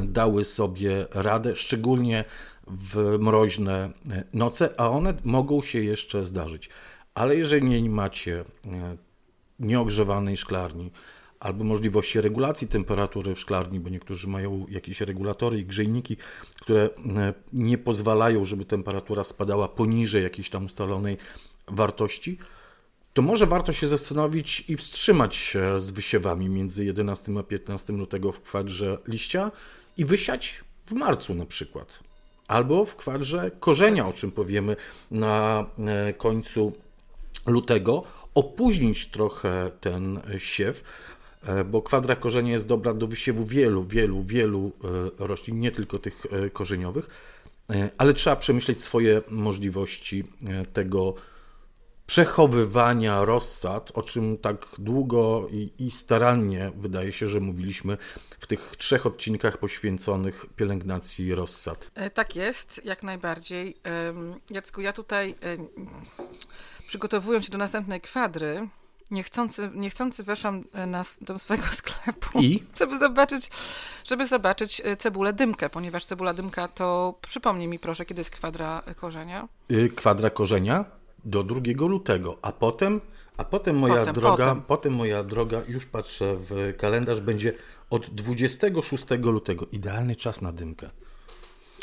dały sobie radę, szczególnie w mroźne e, noce, a one mogą się jeszcze zdarzyć. Ale jeżeli nie macie e, nieogrzewanej szklarni, albo możliwości regulacji temperatury w szklarni, bo niektórzy mają jakieś regulatory i grzejniki, które e, nie pozwalają, żeby temperatura spadała poniżej jakiejś tam ustalonej wartości, to może warto się zastanowić i wstrzymać się z wysiewami między 11 a 15 lutego w kwadrze liścia i wysiać w marcu na przykład. Albo w kwadrze korzenia, o czym powiemy na e, końcu lutego, opóźnić trochę ten siew, e, bo kwadra korzenia jest dobra do wysiewu wielu, wielu, wielu e, roślin, nie tylko tych korzeniowych, ale trzeba przemyśleć swoje możliwości tego przechowywania rozsad, o czym tak długo i, i, starannie wydaje się, że mówiliśmy w tych trzech odcinkach poświęconych pielęgnacji rozsad. E, tak jest, jak najbardziej. Jacku, ja tutaj przygotowując się do następnej kwadry, niechcący, niechcący weszłam e, na, do swojego sklepu, I? żeby zobaczyć, żeby zobaczyć e, cebulę dymkę, ponieważ cebula dymka to, przypomnij mi proszę, kiedy jest kwadra korzenia? Y, kwadra korzenia? Do 2 lutego, a potem, a potem moja potem, droga, potem. potem moja droga, już patrzę w kalendarz, będzie od 26 lutego. Idealny czas na dymkę.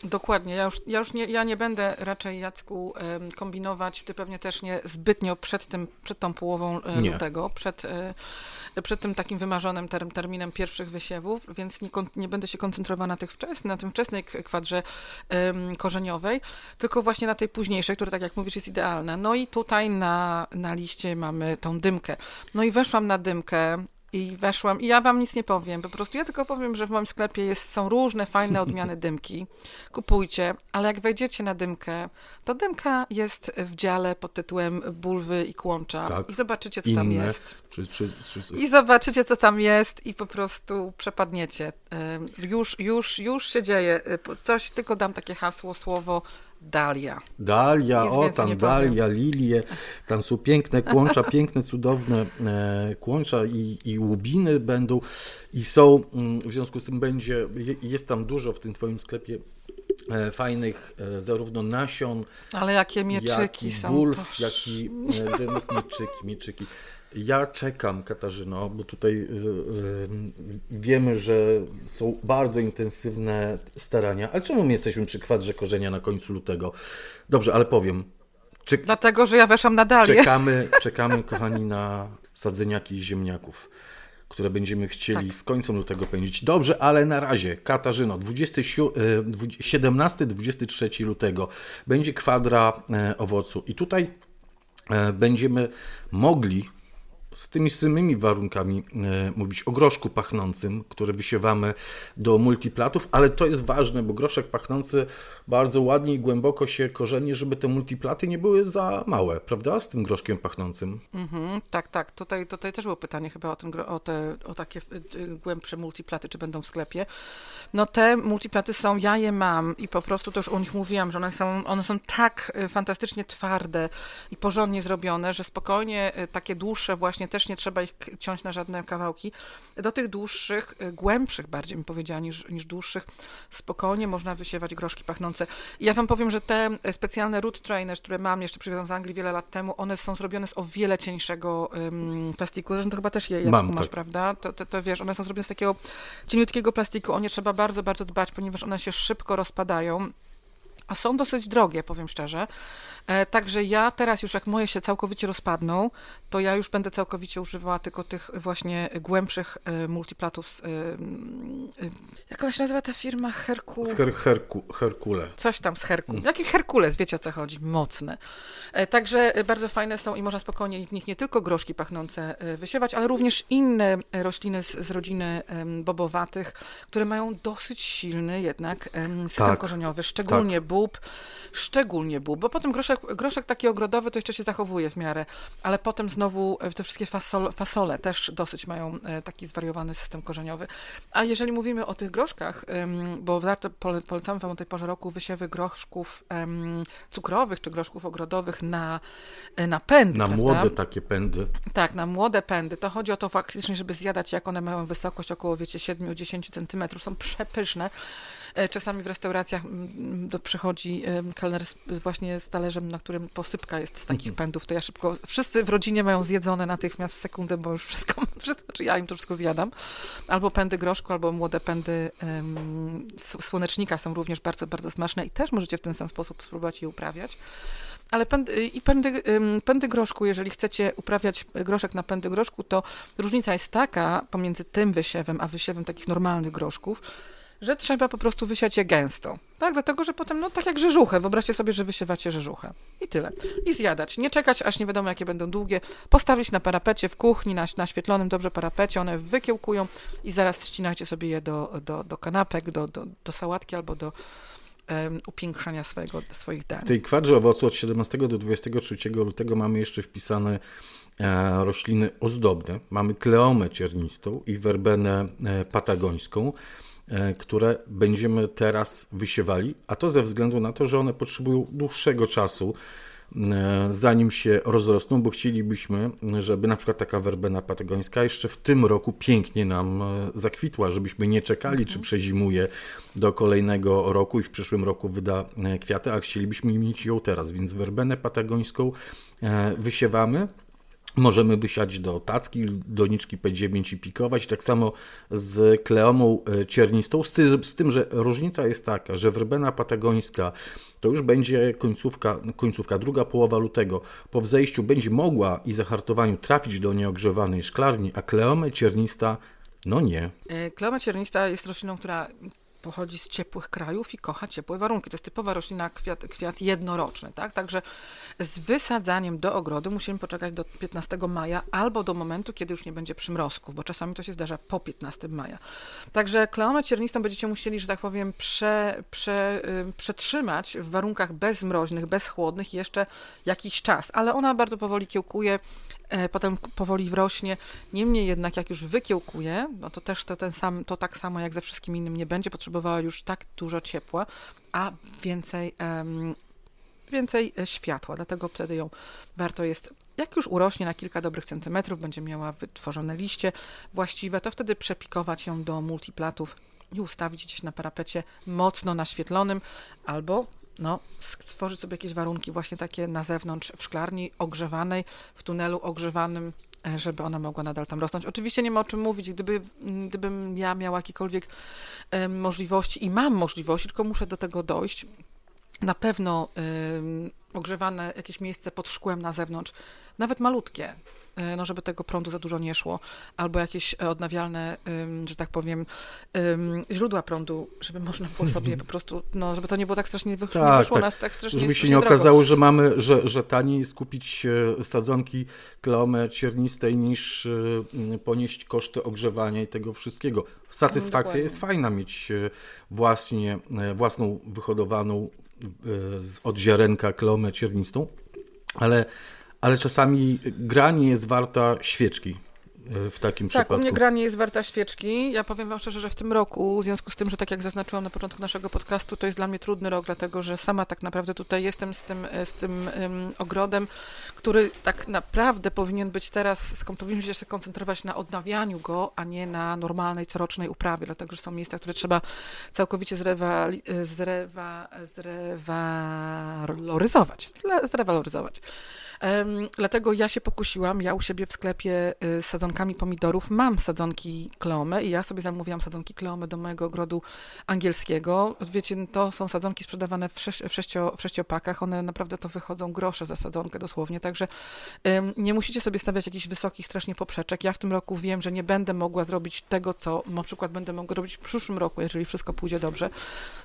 Dokładnie. Ja już, ja już nie, ja nie będę raczej, Jacku, kombinować, ty pewnie też nie zbytnio przed, tym, przed tą połową e, nie. lutego, przed, e, przed tym takim wymarzonym term, terminem pierwszych wysiewów, więc nie, nie będę się koncentrowała na, tych wczesnych, na tym wczesnej kwadrze korzeniowej, tylko właśnie na tej późniejszej, która, tak jak mówisz, jest idealna. No i tutaj na, na liście mamy tą dymkę. No i weszłam na dymkę i weszłam i ja wam nic nie powiem, po prostu ja tylko powiem, że w moim sklepie jest, są różne fajne odmiany dymki. Kupujcie, ale jak wejdziecie na dymkę, to dymka jest w dziale pod tytułem bulwy i kłącza tak, i zobaczycie, co inne, tam jest. Czy, czy, czy... I zobaczycie, co tam jest i po prostu przepadniecie. Już, już, już się dzieje. Coś, tylko dam takie hasło, słowo Dalia. Dalia, o tam Dalia, lilie, tam są piękne kłącza, piękne, cudowne e, kłącza i, i łubiny będą i są, mm, w związku z tym będzie, jest tam dużo w tym twoim sklepie fajnych e, zarówno nasion, ale jakie mieczyki jak i są. Jak i mieczyki, mieczyki. Ja czekam, Katarzyno, bo tutaj wiemy, że są bardzo intensywne starania. Ale czemu my jesteśmy przy kwadrze korzenia na końcu lutego? Dobrze, ale powiem. Czy... Dlatego, że ja weszłam na dalej. Czekamy, czekamy, kochani, na sadzeniaki ziemniaków, które będziemy chcieli tak. z końcem lutego pędzić. Dobrze, ale na razie, Katarzyno, 17-23 y, lutego będzie kwadra e, owocu i tutaj e, będziemy mogli z tymi samymi warunkami e, mówić o groszku pachnącym, który wysiewamy do multiplatów, ale to jest ważne, bo groszek pachnący bardzo ładnie i głęboko się korzeni, żeby te multiplaty nie były za małe, prawda? Z tym groszkiem pachnącym. Mhm, tak, tak. Tutaj, tutaj też było pytanie chyba o, ten, o, te, o takie y, głębsze multiplaty, czy będą w sklepie. No te multiplaty są, ja je mam i po prostu to już o nich mówiłam, że one są, one są tak y, fantastycznie twarde i porządnie zrobione, że spokojnie takie dłuższe właśnie też nie trzeba ich ciąć na żadne kawałki. Do tych dłuższych, głębszych bardziej bym powiedziała niż, niż dłuższych, spokojnie można wysiewać groszki pachnące ja wam powiem, że te specjalne root trainers, które mam, jeszcze przywiozłam z Anglii wiele lat temu, one są zrobione z o wiele cieńszego um, plastiku. Zresztą to chyba też je mam, masz, tak. prawda? To, to, to, wiesz, one są zrobione z takiego cieniutkiego plastiku. O nie trzeba bardzo, bardzo dbać, ponieważ one się szybko rozpadają a są dosyć drogie, powiem szczerze. E, także ja teraz już, jak moje się całkowicie rozpadną, to ja już będę całkowicie używała tylko tych właśnie głębszych e, multiplatów. Z, e, jak się nazywa ta firma? Herku... Z her, herku, Herkule. Coś tam z Herku. Mm. Jaki Herkules, wiecie o co chodzi? Mocne. Także bardzo fajne są i można spokojnie w nich nie tylko groszki pachnące wysiewać, ale również inne rośliny z, z rodziny bobowatych, które mają dosyć silny jednak system tak. korzeniowy, szczególnie tak bób, szczególnie bób, bo potem groszek, groszek taki ogrodowy to jeszcze się zachowuje w miarę, ale potem znowu e, te wszystkie fasole, fasole też dosyć mają e, taki zwariowany system korzeniowy. A jeżeli mówimy o tych groszkach, bo warto polecamy Wam o tej porze roku wysiewy groszków cukrowych czy groszków ogrodowych na, e, na pędy. Na prawda? młode takie pędy. Tak, na młode pędy. To chodzi o to faktycznie, żeby zjadać, jak one mają wysokość około, wiecie, 7-10 centymetrów. Są przepyszne. E, czasami w restauracjach mm, mm, do, przychodzi kelner z, właśnie z talerzem, na którym posypka jest z takich mhm. pędów, to ja szybko, wszyscy w rodzinie mają zjedzone natychmiast w sekundę, bo już wszystko, wszystko czy ja im to wszystko zjadam. Albo pędy groszku, albo młode pędy um, słonecznika są również bardzo, bardzo smaczne i też możecie w ten sam sposób spróbować je uprawiać. Ale pędy, i pędy, pędy groszku, jeżeli chcecie uprawiać groszek na pędy groszku, to różnica jest taka pomiędzy tym wysiewem, a wysiewem takich normalnych groszków, że trzeba po prostu wysiać je gęsto. Tak, dlatego, że potem, no tak jak rzeżuchę, wyobraźcie sobie, że wysiewacie rzeżuchę. I tyle. I zjadać. Nie czekać, aż nie wiadomo, jakie będą długie. Postawić na parapecie w kuchni, na naświetlonym dobrze parapecie, one wykiełkują i zaraz ścinajcie sobie je do, do, do kanapek, do, do, do sałatki albo do upiększania swojego, swoich dań. W tej kwadrze owocu od 17 do 23 lutego mamy jeszcze wpisane e, rośliny ozdobne. Mamy kleomę ciernistą i werbenę e, patagońską. E, które będziemy teraz wysiewali, a to ze względu na to, że one potrzebują dłuższego czasu, e, zanim się rozrosną, bo chcielibyśmy, żeby na przykład taka werbena patagońska jeszcze w tym roku pięknie nam e, zakwitła, żebyśmy nie czekali, mhm. czy przezimuje do kolejnego roku i w przyszłym roku wyda kwiaty, a chcielibyśmy mieć ją teraz, więc werbenę patagońską wysiewamy Możemy wysiać do tacki, doniczki P9 i pikować. Tak samo z kleomą e, ciernistą, z tym, że różnica jest taka, że werbena patagońska to już będzie końcówka, końcówka, druga połowa lutego. Po wzejściu będzie mogła i zahartowaniu trafić do nieogrzewanej szklarni, a kleomę ciernista no nie. E, kleoma ciernista jest rośliną, która pochodzi z ciepłych krajów i kocha ciepłe warunki. To jest typowa roślina, kwiat, kwiat jednoroczny, tak? Także z wysadzaniem do ogrodu musimy poczekać do 15 maja albo do momentu, kiedy już nie będzie przymrozków, bo czasami to się zdarza po 15 maja. Także kleomę ciernistą będziecie musieli, że tak powiem, prze, prze, przetrzymać w warunkach bezmroźnych, bezchłodnych jeszcze jakiś czas, ale ona bardzo powoli kiełkuje, e, potem powoli wrośnie. Niemniej jednak, jak już wykiełkuje, no to też to, ten sam, to tak samo jak ze wszystkim innym nie będzie potrzebowała już tak dużo ciepła, a więcej więcej e, światła, dlatego wtedy ją warto jest jak już urośnie na kilka dobrych centymetrów, będzie miała wytworzone liście właściwe, to wtedy przepikować ją do multiplatów i ustawić gdzieś na parapecie mocno naświetlonym, albo no, stworzyć sobie jakieś warunki właśnie takie na zewnątrz w szklarni ogrzewanej, w tunelu ogrzewanym, żeby ona mogła nadal tam rosnąć. Oczywiście nie ma o czym mówić, gdyby, gdybym ja miała jakiekolwiek e, możliwości i mam możliwości, tylko muszę do tego dojść, na pewno ogrzewane jakieś miejsce pod szkłem na zewnątrz, nawet malutkie, no żeby tego prądu za dużo nie szło, albo jakieś odnawialne, y, że tak powiem, źródła prądu, żeby można było sobie po prostu, no żeby to nie było tak strasznie tak, wyszło tak. nas tak strasznie Żeby się nie drogo. okazało, że mamy, że, że taniej jest kupić e, sadzonki kleome ciernistej niż e, ponieść koszty ogrzewania i tego wszystkiego. Satysfakcja Dokładnie. jest fajna mieć e, właśnie, własną wyhodowaną od ziarenka klomę ciernistą, ale, ale czasami gra nie jest warta świeczki. E, w takim tak, przypadku. Tak, u mnie gra nie jest warta świeczki. Ja powiem wam szczerze, że w tym roku, w związku z tym, że tak jak zaznaczyłam na początku naszego podcastu, to jest dla mnie trudny rok, dlatego że sama tak naprawdę tutaj jestem z tym, z tym um, ogrodem, który tak naprawdę powinien być teraz, powinniśmy się skoncentrować na odnawianiu go, a nie na normalnej, corocznej uprawie, dlatego że są miejsca, które trzeba całkowicie zrewa, zrewa, zrewaloryzować. Zrewaloryzować. Dlatego ja się pokusiłam, ja u siebie w sklepie y, z sadzonkami pomidorów mam sadzonki kleome i ja sobie zamówiłam sadzonki kleome do mojego ogrodu angielskiego. Wiecie, to są sadzonki sprzedawane w, sześć, w, sześcio, w sześciopakach, one naprawdę to wychodzą grosze za sadzonkę dosłownie, także nie musicie sobie stawiać jakichś wysokich strasznie poprzeczek. Ja w tym roku wiem, że nie będę mogła zrobić tego, co na przykład będę mogła robić w przyszłym roku, jeżeli wszystko pójdzie dobrze.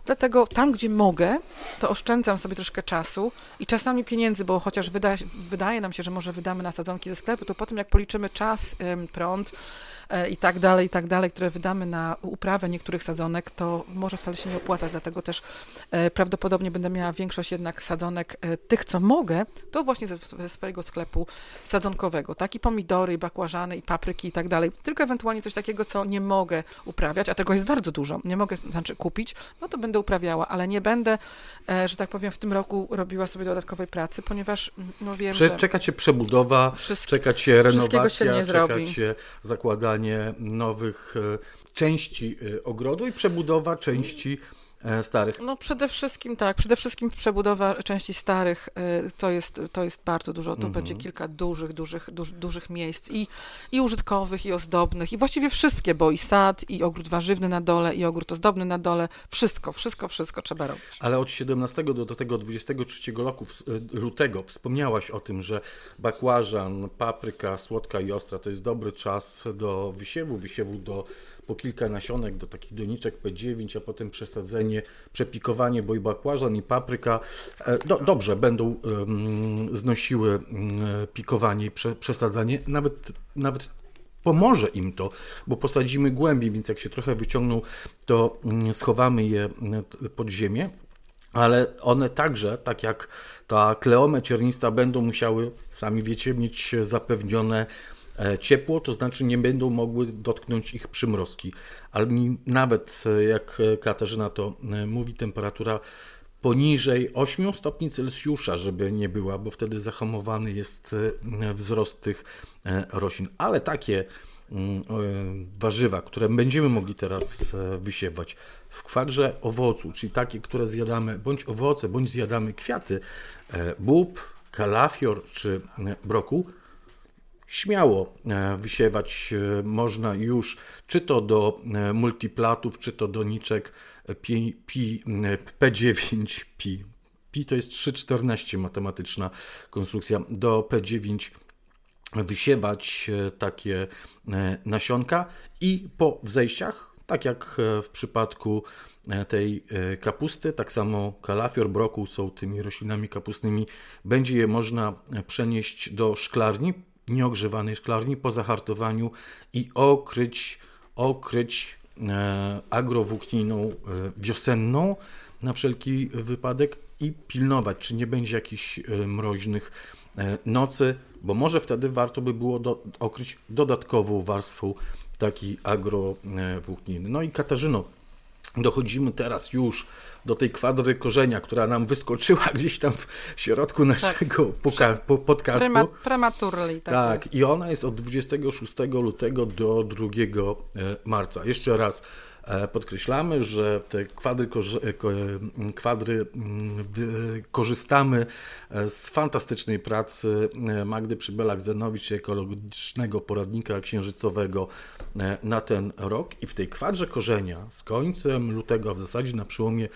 Dlatego tam, gdzie mogę, to oszczędzam sobie troszkę czasu i czasami pieniędzy, bo chociaż wyda, wydaje nam się, że może wydamy na sadzonki ze sklepu, to potem jak policzymy czas, prąd, i tak dalej, i tak dalej, które wydamy na uprawę niektórych sadzonek, to może wcale się nie opłacać, dlatego też e, prawdopodobnie będę miała większość jednak sadzonek e, tych, co mogę, to właśnie ze, ze swojego sklepu sadzonkowego, tak, i pomidory, i bakłażany, i papryki i tak dalej, tylko ewentualnie coś takiego, co nie mogę uprawiać, a tego jest bardzo dużo, nie mogę, znaczy kupić, no to będę uprawiała, ale nie będę, że tak powiem, w tym roku robiła sobie dodatkowej pracy, ponieważ no wiem, Prze- że... Czeka cię przebudowa, czeka cię renowacja, czeka cię zakładanie nowych e, części e, ogrodu i przebudowa części starych. No przede wszystkim tak, przede wszystkim przebudowa części starych e, to jest, to jest bardzo dużo, to mhm. będzie kilka dużych, dużych, duż, dużych miejsc i, i użytkowych, i ozdobnych, i właściwie wszystkie, bo i sad, i ogród warzywny na dole, i ogród ozdobny na dole, wszystko, wszystko, wszystko trzeba robić. Ale od 17 do, do tego 23 roku, e, lutego wspomniałaś o tym, że bakłażan, papryka, słodka i ostra to jest dobry czas do wysiewu, wysiewu do po kilka nasionek do takich doniczek P9, a potem przesadzenie, przepikowanie, bo i bakłażan i papryka e, do, dobrze będą znosiły pikowanie i prze, przesadzanie. Nawet, nawet pomoże im to, bo posadzimy głębiej, więc jak się trochę wyciągną, to schowamy je pod ziemię. Ale one także, tak jak ta kleome ciernista, będą musiały, sami wiecie, mieć zapewnione ciepło, to znaczy nie będą mogły dotknąć ich przymrozki. Ale nawet, e, jak Katarzyna to e, mówi, temperatura poniżej 8 stopni Celsjusza, żeby nie była, bo wtedy zahamowany jest wzrost tych roślin. Ale takie mm, warzywa, które będziemy mogli teraz wysiewać w kwadrze owocu, czyli takie, które zjadamy, bądź owoce, bądź zjadamy kwiaty, bób, kalafior czy brokuł, śmiało wysiewać można już czy to do multiplatów, czy to do niczek P, P, P9 Pi. To jest 3,14 matematyczna konstrukcja. Do P9 wysiewać takie nasionka i po wzejściach, tak jak w przypadku E, tej e, kapusty. Tak samo kalafior, brokuł są tymi roślinami kapustnymi. Będzie je można przenieść do szklarni, nieogrzewanej szklarni po zahartowaniu i okryć, okryć e, agrowłókniną wiosenną na wszelki wypadek i pilnować, czy nie będzie jakichś mroźnych nocy, bo może wtedy warto by było do, okryć dodatkową warstwą taki agrowłókniny. No i Katarzyno, dochodzimy teraz już do tej kwadry korzenia, która nam wyskoczyła gdzieś tam w środku naszego tak. podcastu. Prema, prematurli. Tak, tak i ona jest od 26 lutego do 2 e, marca. Jeszcze raz podkreślamy, że te kwadry, e, kwadry korzystamy e, z fantastycznej pracy Magdy Przybelak-Zdenowicz, ekologicznego poradnika księżycowego na ten rok. I w tej kwadrze korzenia z końcem lutego, a w zasadzie na przełomie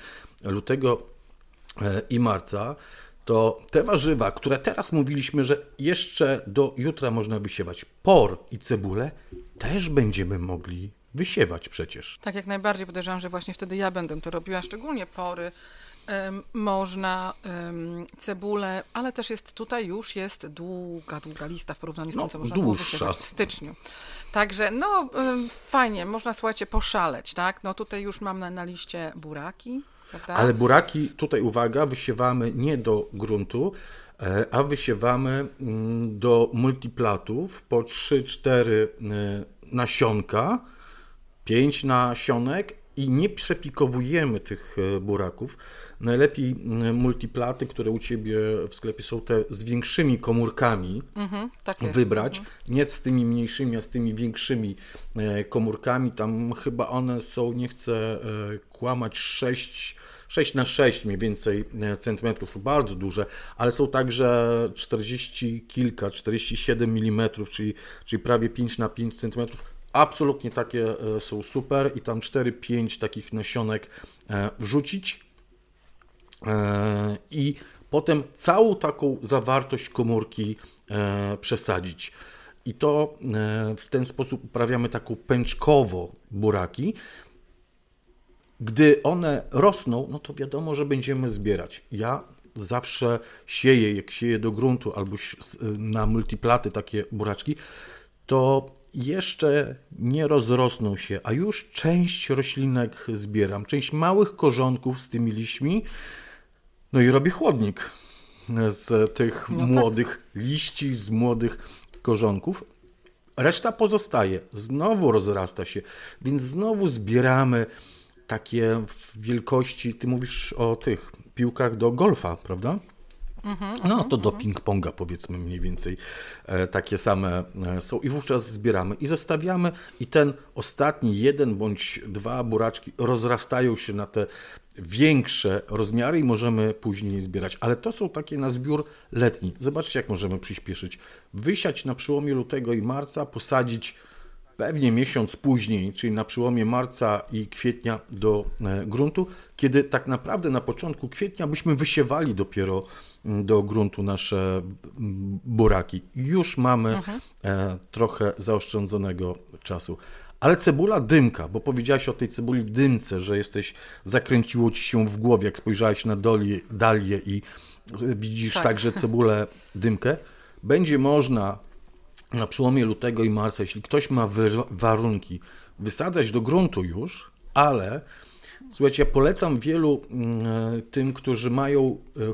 lutego i marca, to te warzywa, które teraz mówiliśmy, że jeszcze do jutra można wysiewać, por i cebulę, też będziemy mogli wysiewać przecież. Tak, jak najbardziej podejrzewam, że właśnie wtedy ja będę to robiła, szczególnie pory. można cebulę, ale też jest tutaj już jest długa, długa lista w porównaniu z tym, no, co można dłuższa. było w styczniu. Także no fajnie, można słuchajcie poszaleć, tak? No tutaj już mam na, na liście buraki, prawda? Ale buraki, tutaj uwaga, wysiewamy nie do gruntu, e, a wysiewamy mm, do multiplatów po 3-4 e, nasionka, pięć nasionek i nie przepikowujemy tych e, buraków. Najlepiej multiplaty, które u Ciebie w sklepie są te z większymi komórkami, mhm, tak wybrać. Mhm. Nie z tymi mniejszymi, a z tymi większymi e, komórkami. Tam chyba one są, nie chcę e, kłamać, 6 6 na 6 mniej więcej centymetrów, są bardzo duże, ale są także 40 kilka, 47 mm, czyli, czyli prawie 5 na 5 centymetrów Absolutnie takie e, są super i tam 4-5 takich nasionek e, wrzucić e, i potem całą taką zawartość komórki przesadzić. I to w ten sposób uprawiamy taką pęczkowo buraki. Gdy one rosną, no to wiadomo, że będziemy zbierać. Ja zawsze sieję, jak sieję do gruntu albo na multiplaty takie buraczki, to jeszcze nie rozrosną się, a już część roślinek zbieram, część małych korzonków z tymi liśćmi, no i robię chłodnik z tych no tak. młodych tak. liści, z młodych korzonków. Reszta pozostaje, znowu rozrasta się, więc znowu zbieramy takie wielkości. Ty mówisz o tych piłkach do golfa, prawda? Mhm, no to do mhm. ping-ponga powiedzmy mniej więcej e, takie same e, są i wówczas zbieramy i zostawiamy i ten ostatni jeden bądź dwa buraczki rozrastają się na te większe rozmiary i możemy później zbierać. Ale to są takie na zbiór letni. Zobaczcie jak możemy przyspieszyć. Wysiać na przełomie lutego i marca, posadzić pewnie miesiąc później, czyli na przełomie marca i kwietnia do e, gruntu, kiedy tak naprawdę na początku kwietnia byśmy wysiewali dopiero mm, do gruntu nasze mm, buraki. Już mamy mhm. E, trochę zaoszczędzonego czasu. Ale cebula dymka, bo powiedziałaś o tej cebuli dymce, że jesteś, zakręciło ci się w głowie, jak spojrzałaś na doli, dalię i widzisz tak. także cebulę dymkę. Będzie można na przełomie lutego i marca, jeśli ktoś ma warunki, wysadzać do gruntu już, ale słuchajcie, ja polecam wielu y, tym, którzy mają y,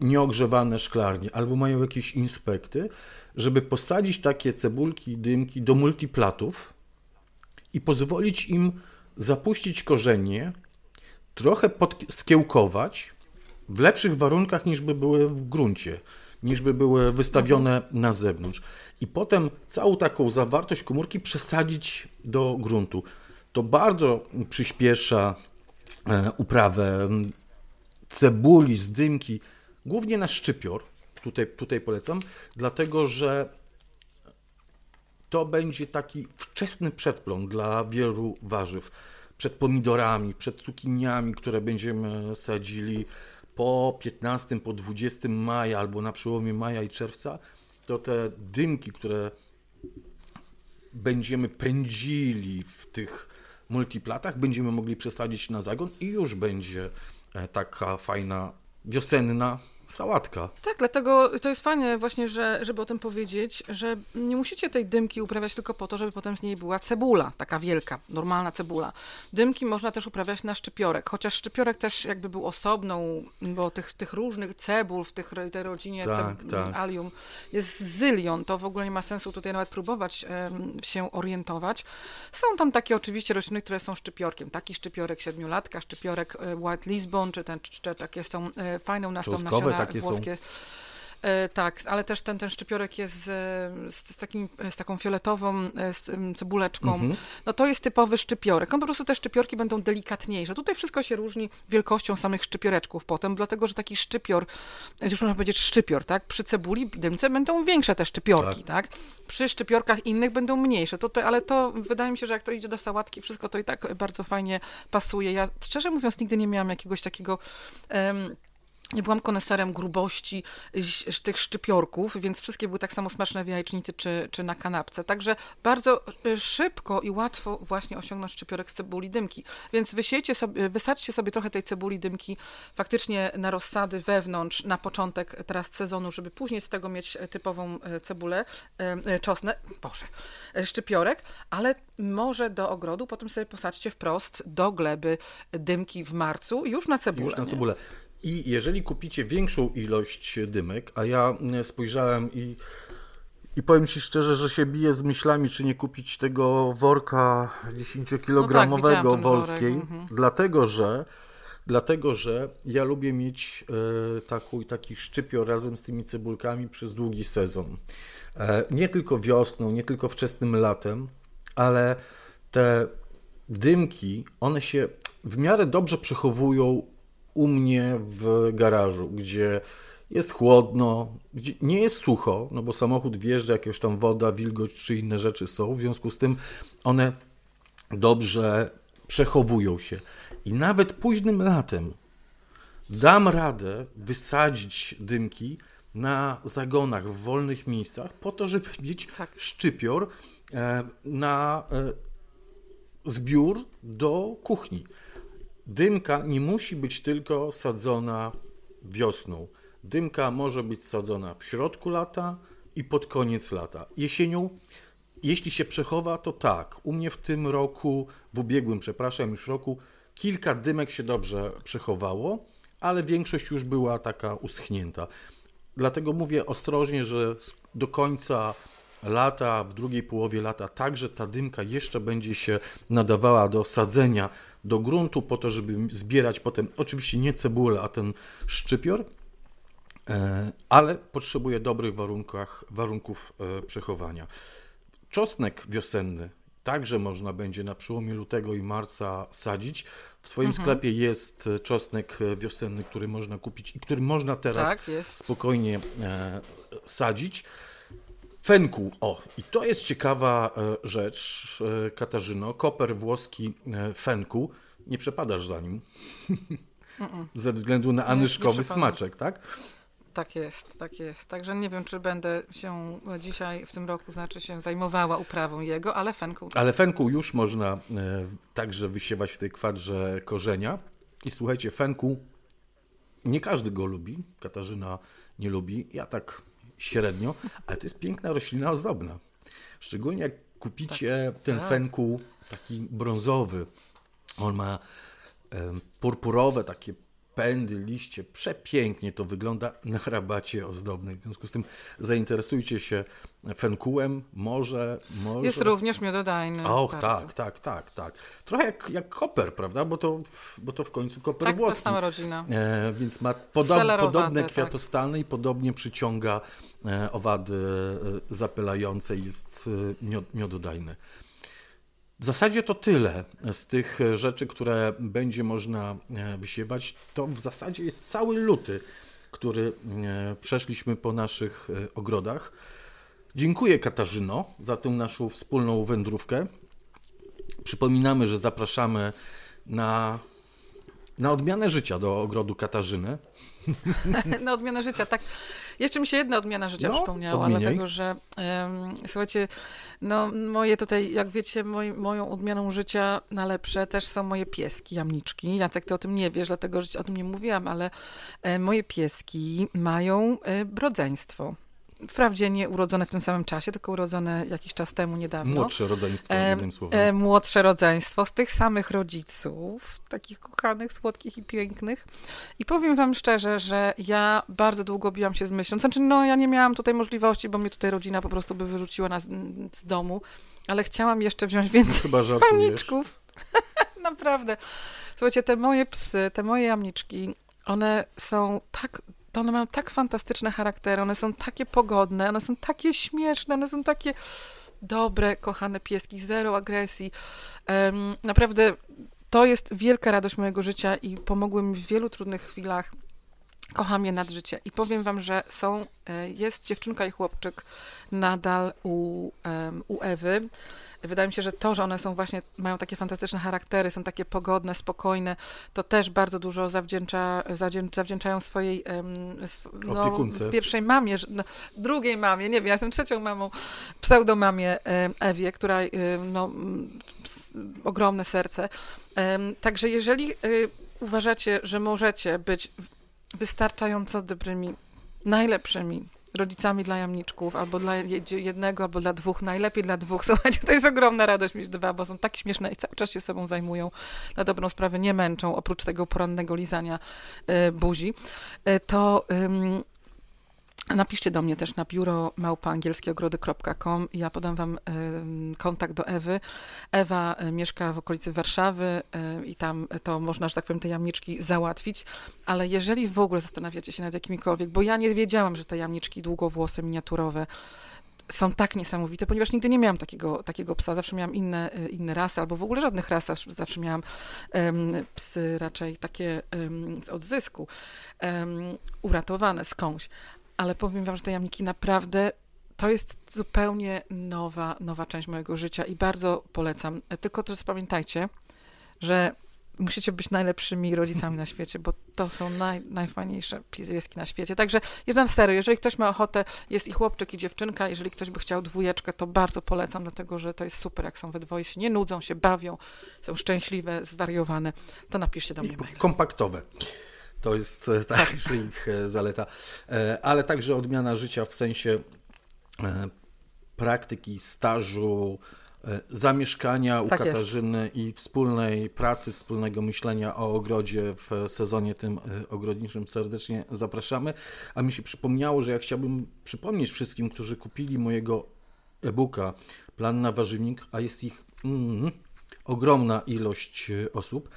nieogrzewane szklarnie albo mają jakieś inspekty, żeby posadzić takie cebulki, dymki do multiplatów i pozwolić im zapuścić korzenie, trochę skiełkować w lepszych warunkach niż by były w gruncie, niż by były wystawione na zewnątrz i potem całą taką zawartość komórki przesadzić do gruntu. To bardzo przyspiesza e, uprawę cebuli z dymki, głównie na szczypior. Tutaj, tutaj polecam, dlatego że to będzie taki wczesny przedplon dla wielu warzyw. Przed pomidorami, przed cukiniami, które będziemy sadzili po 15, po 20 maja albo na przełomie maja i czerwca, to te dymki, które będziemy pędzili w tych multiplatach, będziemy mogli przesadzić na zagon i już będzie e, taka fajna wiosenna sałatka. Tak, dlatego to jest fajne właśnie, że, żeby o tym powiedzieć, że nie musicie tej dymki uprawiać tylko po to, żeby potem z niej była cebula, taka wielka, normalna cebula. Dymki można też uprawiać na szczypiorek, chociaż szczypiorek też jakby był osobną, bo tych, tych różnych cebul w tych, tej rodzinie tak, ceb, tak. alium jest zylion, to w ogóle nie ma sensu tutaj nawet próbować um, się orientować. Są tam takie oczywiście rośliny, które są szczypiorkiem, taki szczypiorek siedmiolatka, szczypiorek e, White Lisbon, czy, ten, czy takie są fajne u nas takie włoskie. Są. E, tak, ale też ten, ten szczypiorek jest z, z, takim, z taką fioletową e, z, cebuleczką. Mhm. No to jest typowy szczypiorek. On po prostu te szczypiorki będą delikatniejsze. Tutaj wszystko się różni wielkością samych szczypioreczków potem, dlatego że taki szczypior, już można powiedzieć szczypior, tak? Przy cebuli, dymce będą większe te szczypiorki, tak? tak? Przy szczypiorkach innych będą mniejsze. To, to, ale to wydaje mi się, że jak to idzie do sałatki, wszystko to i tak bardzo fajnie pasuje. Ja szczerze mówiąc nigdy nie miałam jakiegoś takiego um, nie byłam koneserem grubości tych szczypiorków, więc wszystkie były tak samo smaczne w jajecznicy czy, czy na kanapce. Także bardzo e, szybko i łatwo właśnie osiągnąć szczypiorek z cebuli dymki. Więc wysiejcie sobie, wysadźcie sobie trochę tej cebuli dymki faktycznie na rozsady wewnątrz, na początek teraz sezonu, żeby później z tego mieć e, typową e, cebulę, czosnę, boże, szczypiorek, ale może do ogrodu potem sobie posadźcie wprost do gleby dymki w marcu już na cebulę. Już na cebulę. Nie? I jeżeli kupicie większą ilość dymek, a ja mm, spojrzałem i, i powiem Ci szczerze, że się biję z myślami, czy nie kupić tego worka 10-kilogramowego no tak, wolskiej, mhm. dlatego że dlatego że ja lubię mieć e, taki, taki szczypior razem z tymi cebulkami przez długi sezon. E, nie tylko wiosną, nie tylko wczesnym latem, ale te dymki, one się w miarę dobrze przechowują u mnie w garażu, gdzie jest chłodno, gdzie nie jest sucho, no bo samochód wjeżdża, jakieś tam woda, wilgoć czy inne rzeczy są, w związku z tym one dobrze przechowują się. I nawet późnym latem dam radę wysadzić dymki na zagonach, w wolnych miejscach, po to, żeby mieć tak. szczypior e, na e, zbiór do kuchni. Dymka nie musi być tylko sadzona wiosną. Dymka może być sadzona w środku lata i pod koniec lata. Jesienią, jeśli się przechowa, to tak. U mnie w tym roku, w ubiegłym, przepraszam, już roku, kilka dymek się dobrze przechowało, ale większość już była taka uschnięta. Dlatego mówię ostrożnie, że do końca lata, w drugiej połowie lata, także ta dymka jeszcze będzie się nadawała do sadzenia do gruntu po to, żeby zbierać potem, oczywiście nie cebulę, a ten szczypior, e, ale potrzebuje dobrych warunkach, warunków e, przechowania. Czosnek wiosenny także można będzie na przełomie lutego i marca sadzić. W swoim mhm. sklepie jest czosnek wiosenny, który można kupić i który można teraz tak, spokojnie e, sadzić. Fenku, o, i to jest ciekawa e, rzecz, e, Katarzyno. Koper włoski e, fenku, nie przepadasz za nim. Ze względu na anyszkowy smaczek, tak? Tak jest, tak jest. Także nie wiem, czy będę się dzisiaj w tym roku, znaczy się zajmowała uprawą jego, ale fenku. Ale fenku już można także wysiewać w tej kwadrze korzenia. I słuchajcie, fenku nie każdy go lubi. Katarzyna nie lubi. Ja tak średnio, ale to jest piękna roślina ozdobna. Szczególnie jak kupicie tak, ten tak. fenku taki brązowy. On ma purpurowe takie pędy, liście. Przepięknie to wygląda na rabacie ozdobnej. W związku z tym zainteresujcie się fenkułem, może... może... Jest również miododajny. Och, tak, tak, tak, tak. Trochę jak, jak koper, prawda? Bo to, bo to w końcu koper tak, włoski. Tak, sama rodzina. E, więc ma podo podobne tak. kwiatostany tak. i podobnie przyciąga owady e, zapylające i jest e, miod, miododajny. W zasadzie to tyle z tych rzeczy, które będzie można e, wysiewać. To w zasadzie jest cały luty, który e, przeszliśmy po naszych e, ogrodach. Dziękuję Katarzyno za tę naszą wspólną wędrówkę. Przypominamy, że zapraszamy na, na odmianę życia do ogrodu Katarzyny. na odmianę życia, tak. Jeszcze mi się jedna odmiana życia No, przypomniała, dlatego że em, słuchajcie, no moje tutaj, jak wiecie, moj, moją odmianą życia na lepsze też są moje pieski, jamniczki. Jacek, ty o tym nie wiesz, dlatego że o tym nie mówiłam, ale e, moje pieski mają e, rodzeństwo. Wprawdzie nie urodzone w tym samym czasie, tylko urodzone jakiś czas temu, niedawno. Młodsze rodzeństwo, E, jednym słowem. e, młodsze rodzeństwo z tych samych rodziców, takich kochanych, słodkich i pięknych. I powiem wam szczerze, że ja bardzo długo biłam się z myślą. Znaczy, no ja nie miałam tutaj możliwości, bo mnie tutaj rodzina po prostu by wyrzuciła nas z domu, ale chciałam jeszcze wziąć więcej Chyba jamniczków. Naprawdę. Słuchajcie, te moje psy, te moje jamniczki, one są tak, to one mają tak fantastyczne charaktery, one są takie pogodne, one są takie śmieszne, one są takie dobre, kochane pieski, zero agresji. Naprawdę to jest wielka radość mojego życia i pomogły mi w wielu trudnych chwilach. Kocham je nad życie. I powiem wam, że są, e, jest dziewczynka i chłopczyk nadal u, em, u Ewy. Wydaje mi się, że to, że one są właśnie, mają takie fantastyczne charaktery, są takie pogodne, spokojne, to też bardzo dużo zawdzięcza, zawdzię, zawdzięczają swojej em, sw- no, pierwszej mamie, no, drugiej mamie, nie wiem, ja jestem trzecią mamą, pseudomamie em, Ewie, która em, no, ps, ogromne serce. Także jeżeli uważacie, że możecie być wystarczająco dobrymi, najlepszymi rodzicami dla jamniczków, albo dla je- jednego, albo dla dwóch, najlepiej dla dwóch. Słuchajcie, to jest ogromna radość mieć dwa, bo są tak śmieszne i cały czas się sobą zajmują. Na dobrą sprawę nie męczą, oprócz tego porannego lizania y, buzi. Y, to Napiszcie do mnie też na biuro małpaangielskieogrody.com ja podam wam kontakt do Ewy. Ewa y, mieszka w okolicy Warszawy y, i tam to można, że tak powiem, te jamniczki załatwić. Ale jeżeli w ogóle zastanawiacie się nad jakimikolwiek, bo ja nie wiedziałam, że te jamniczki długowłose, miniaturowe są tak niesamowite, ponieważ nigdy nie miałam takiego, takiego psa. Zawsze miałam inne, y, inne rasy, albo w ogóle żadnych ras. Zawsze- miałam em, psy raczej takie em, z odzysku, em, uratowane skądś. Ale powiem wam, że te jamniki naprawdę to jest zupełnie nowa, nowa część mojego życia i bardzo polecam. Tylko to pamiętajcie, że musicie być najlepszymi rodzicami na świecie, bo to są naj, najfajniejsze pieski na świecie. Także jeden serio, jeżeli ktoś ma ochotę, jest i chłopczyk, i dziewczynka, jeżeli ktoś by chciał dwójeczkę, to bardzo polecam, dlatego że to jest super, jak są we dwoje, się nie nudzą, się bawią, są szczęśliwe, zwariowane, to napiszcie do mnie I maila. kompaktowe. To jest e, także ich e, zaleta. E, Ale także odmiana życia w sensie praktyki, stażu, zamieszkania u Tak jest. Katarzyny i wspólnej pracy, wspólnego myślenia o ogrodzie w sezonie tym ogrodniczym serdecznie zapraszamy. A mi się przypomniało, że ja chciałbym przypomnieć wszystkim, którzy kupili mojego e-booka Plan na warzywnik, a jest ich mm, ogromna ilość osób,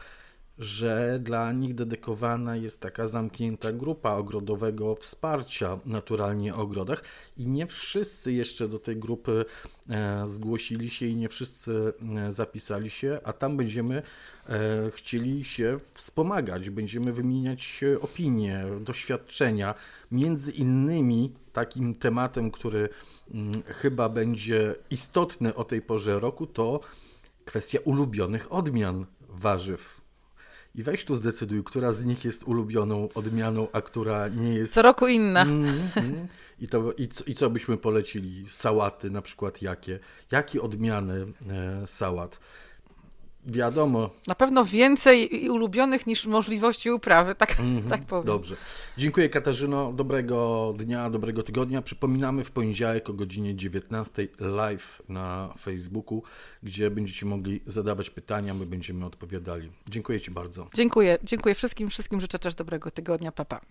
że dla nich dedykowana jest taka zamknięta grupa ogrodowego wsparcia naturalnie o ogrodach i nie wszyscy jeszcze do tej grupy e, zgłosili się i nie wszyscy e, zapisali się, a tam będziemy e, chcieli się wspomagać, będziemy wymieniać opinie, doświadczenia. Między innymi takim tematem, który mm, chyba będzie istotny o tej porze roku, to kwestia ulubionych odmian warzyw. I weź tu zdecyduj, która z nich jest ulubioną odmianą, a która nie jest. Co roku inna. Mm, mm. I, to, i, co, I co byśmy polecili? Sałaty na przykład jakie? Jakie odmiany e, sałat? Wiadomo. Na pewno więcej ulubionych niż możliwości uprawy, tak, tak powiem. Dobrze. Dziękuję Katarzyno. Dobrego dnia, dobrego tygodnia. Przypominamy w poniedziałek o godzinie 19 live na Facebooku, gdzie będziecie mogli zadawać pytania, my będziemy odpowiadali. Dziękuję Ci bardzo. Dziękuję, dziękuję wszystkim, wszystkim życzę też dobrego tygodnia, papa. Pa.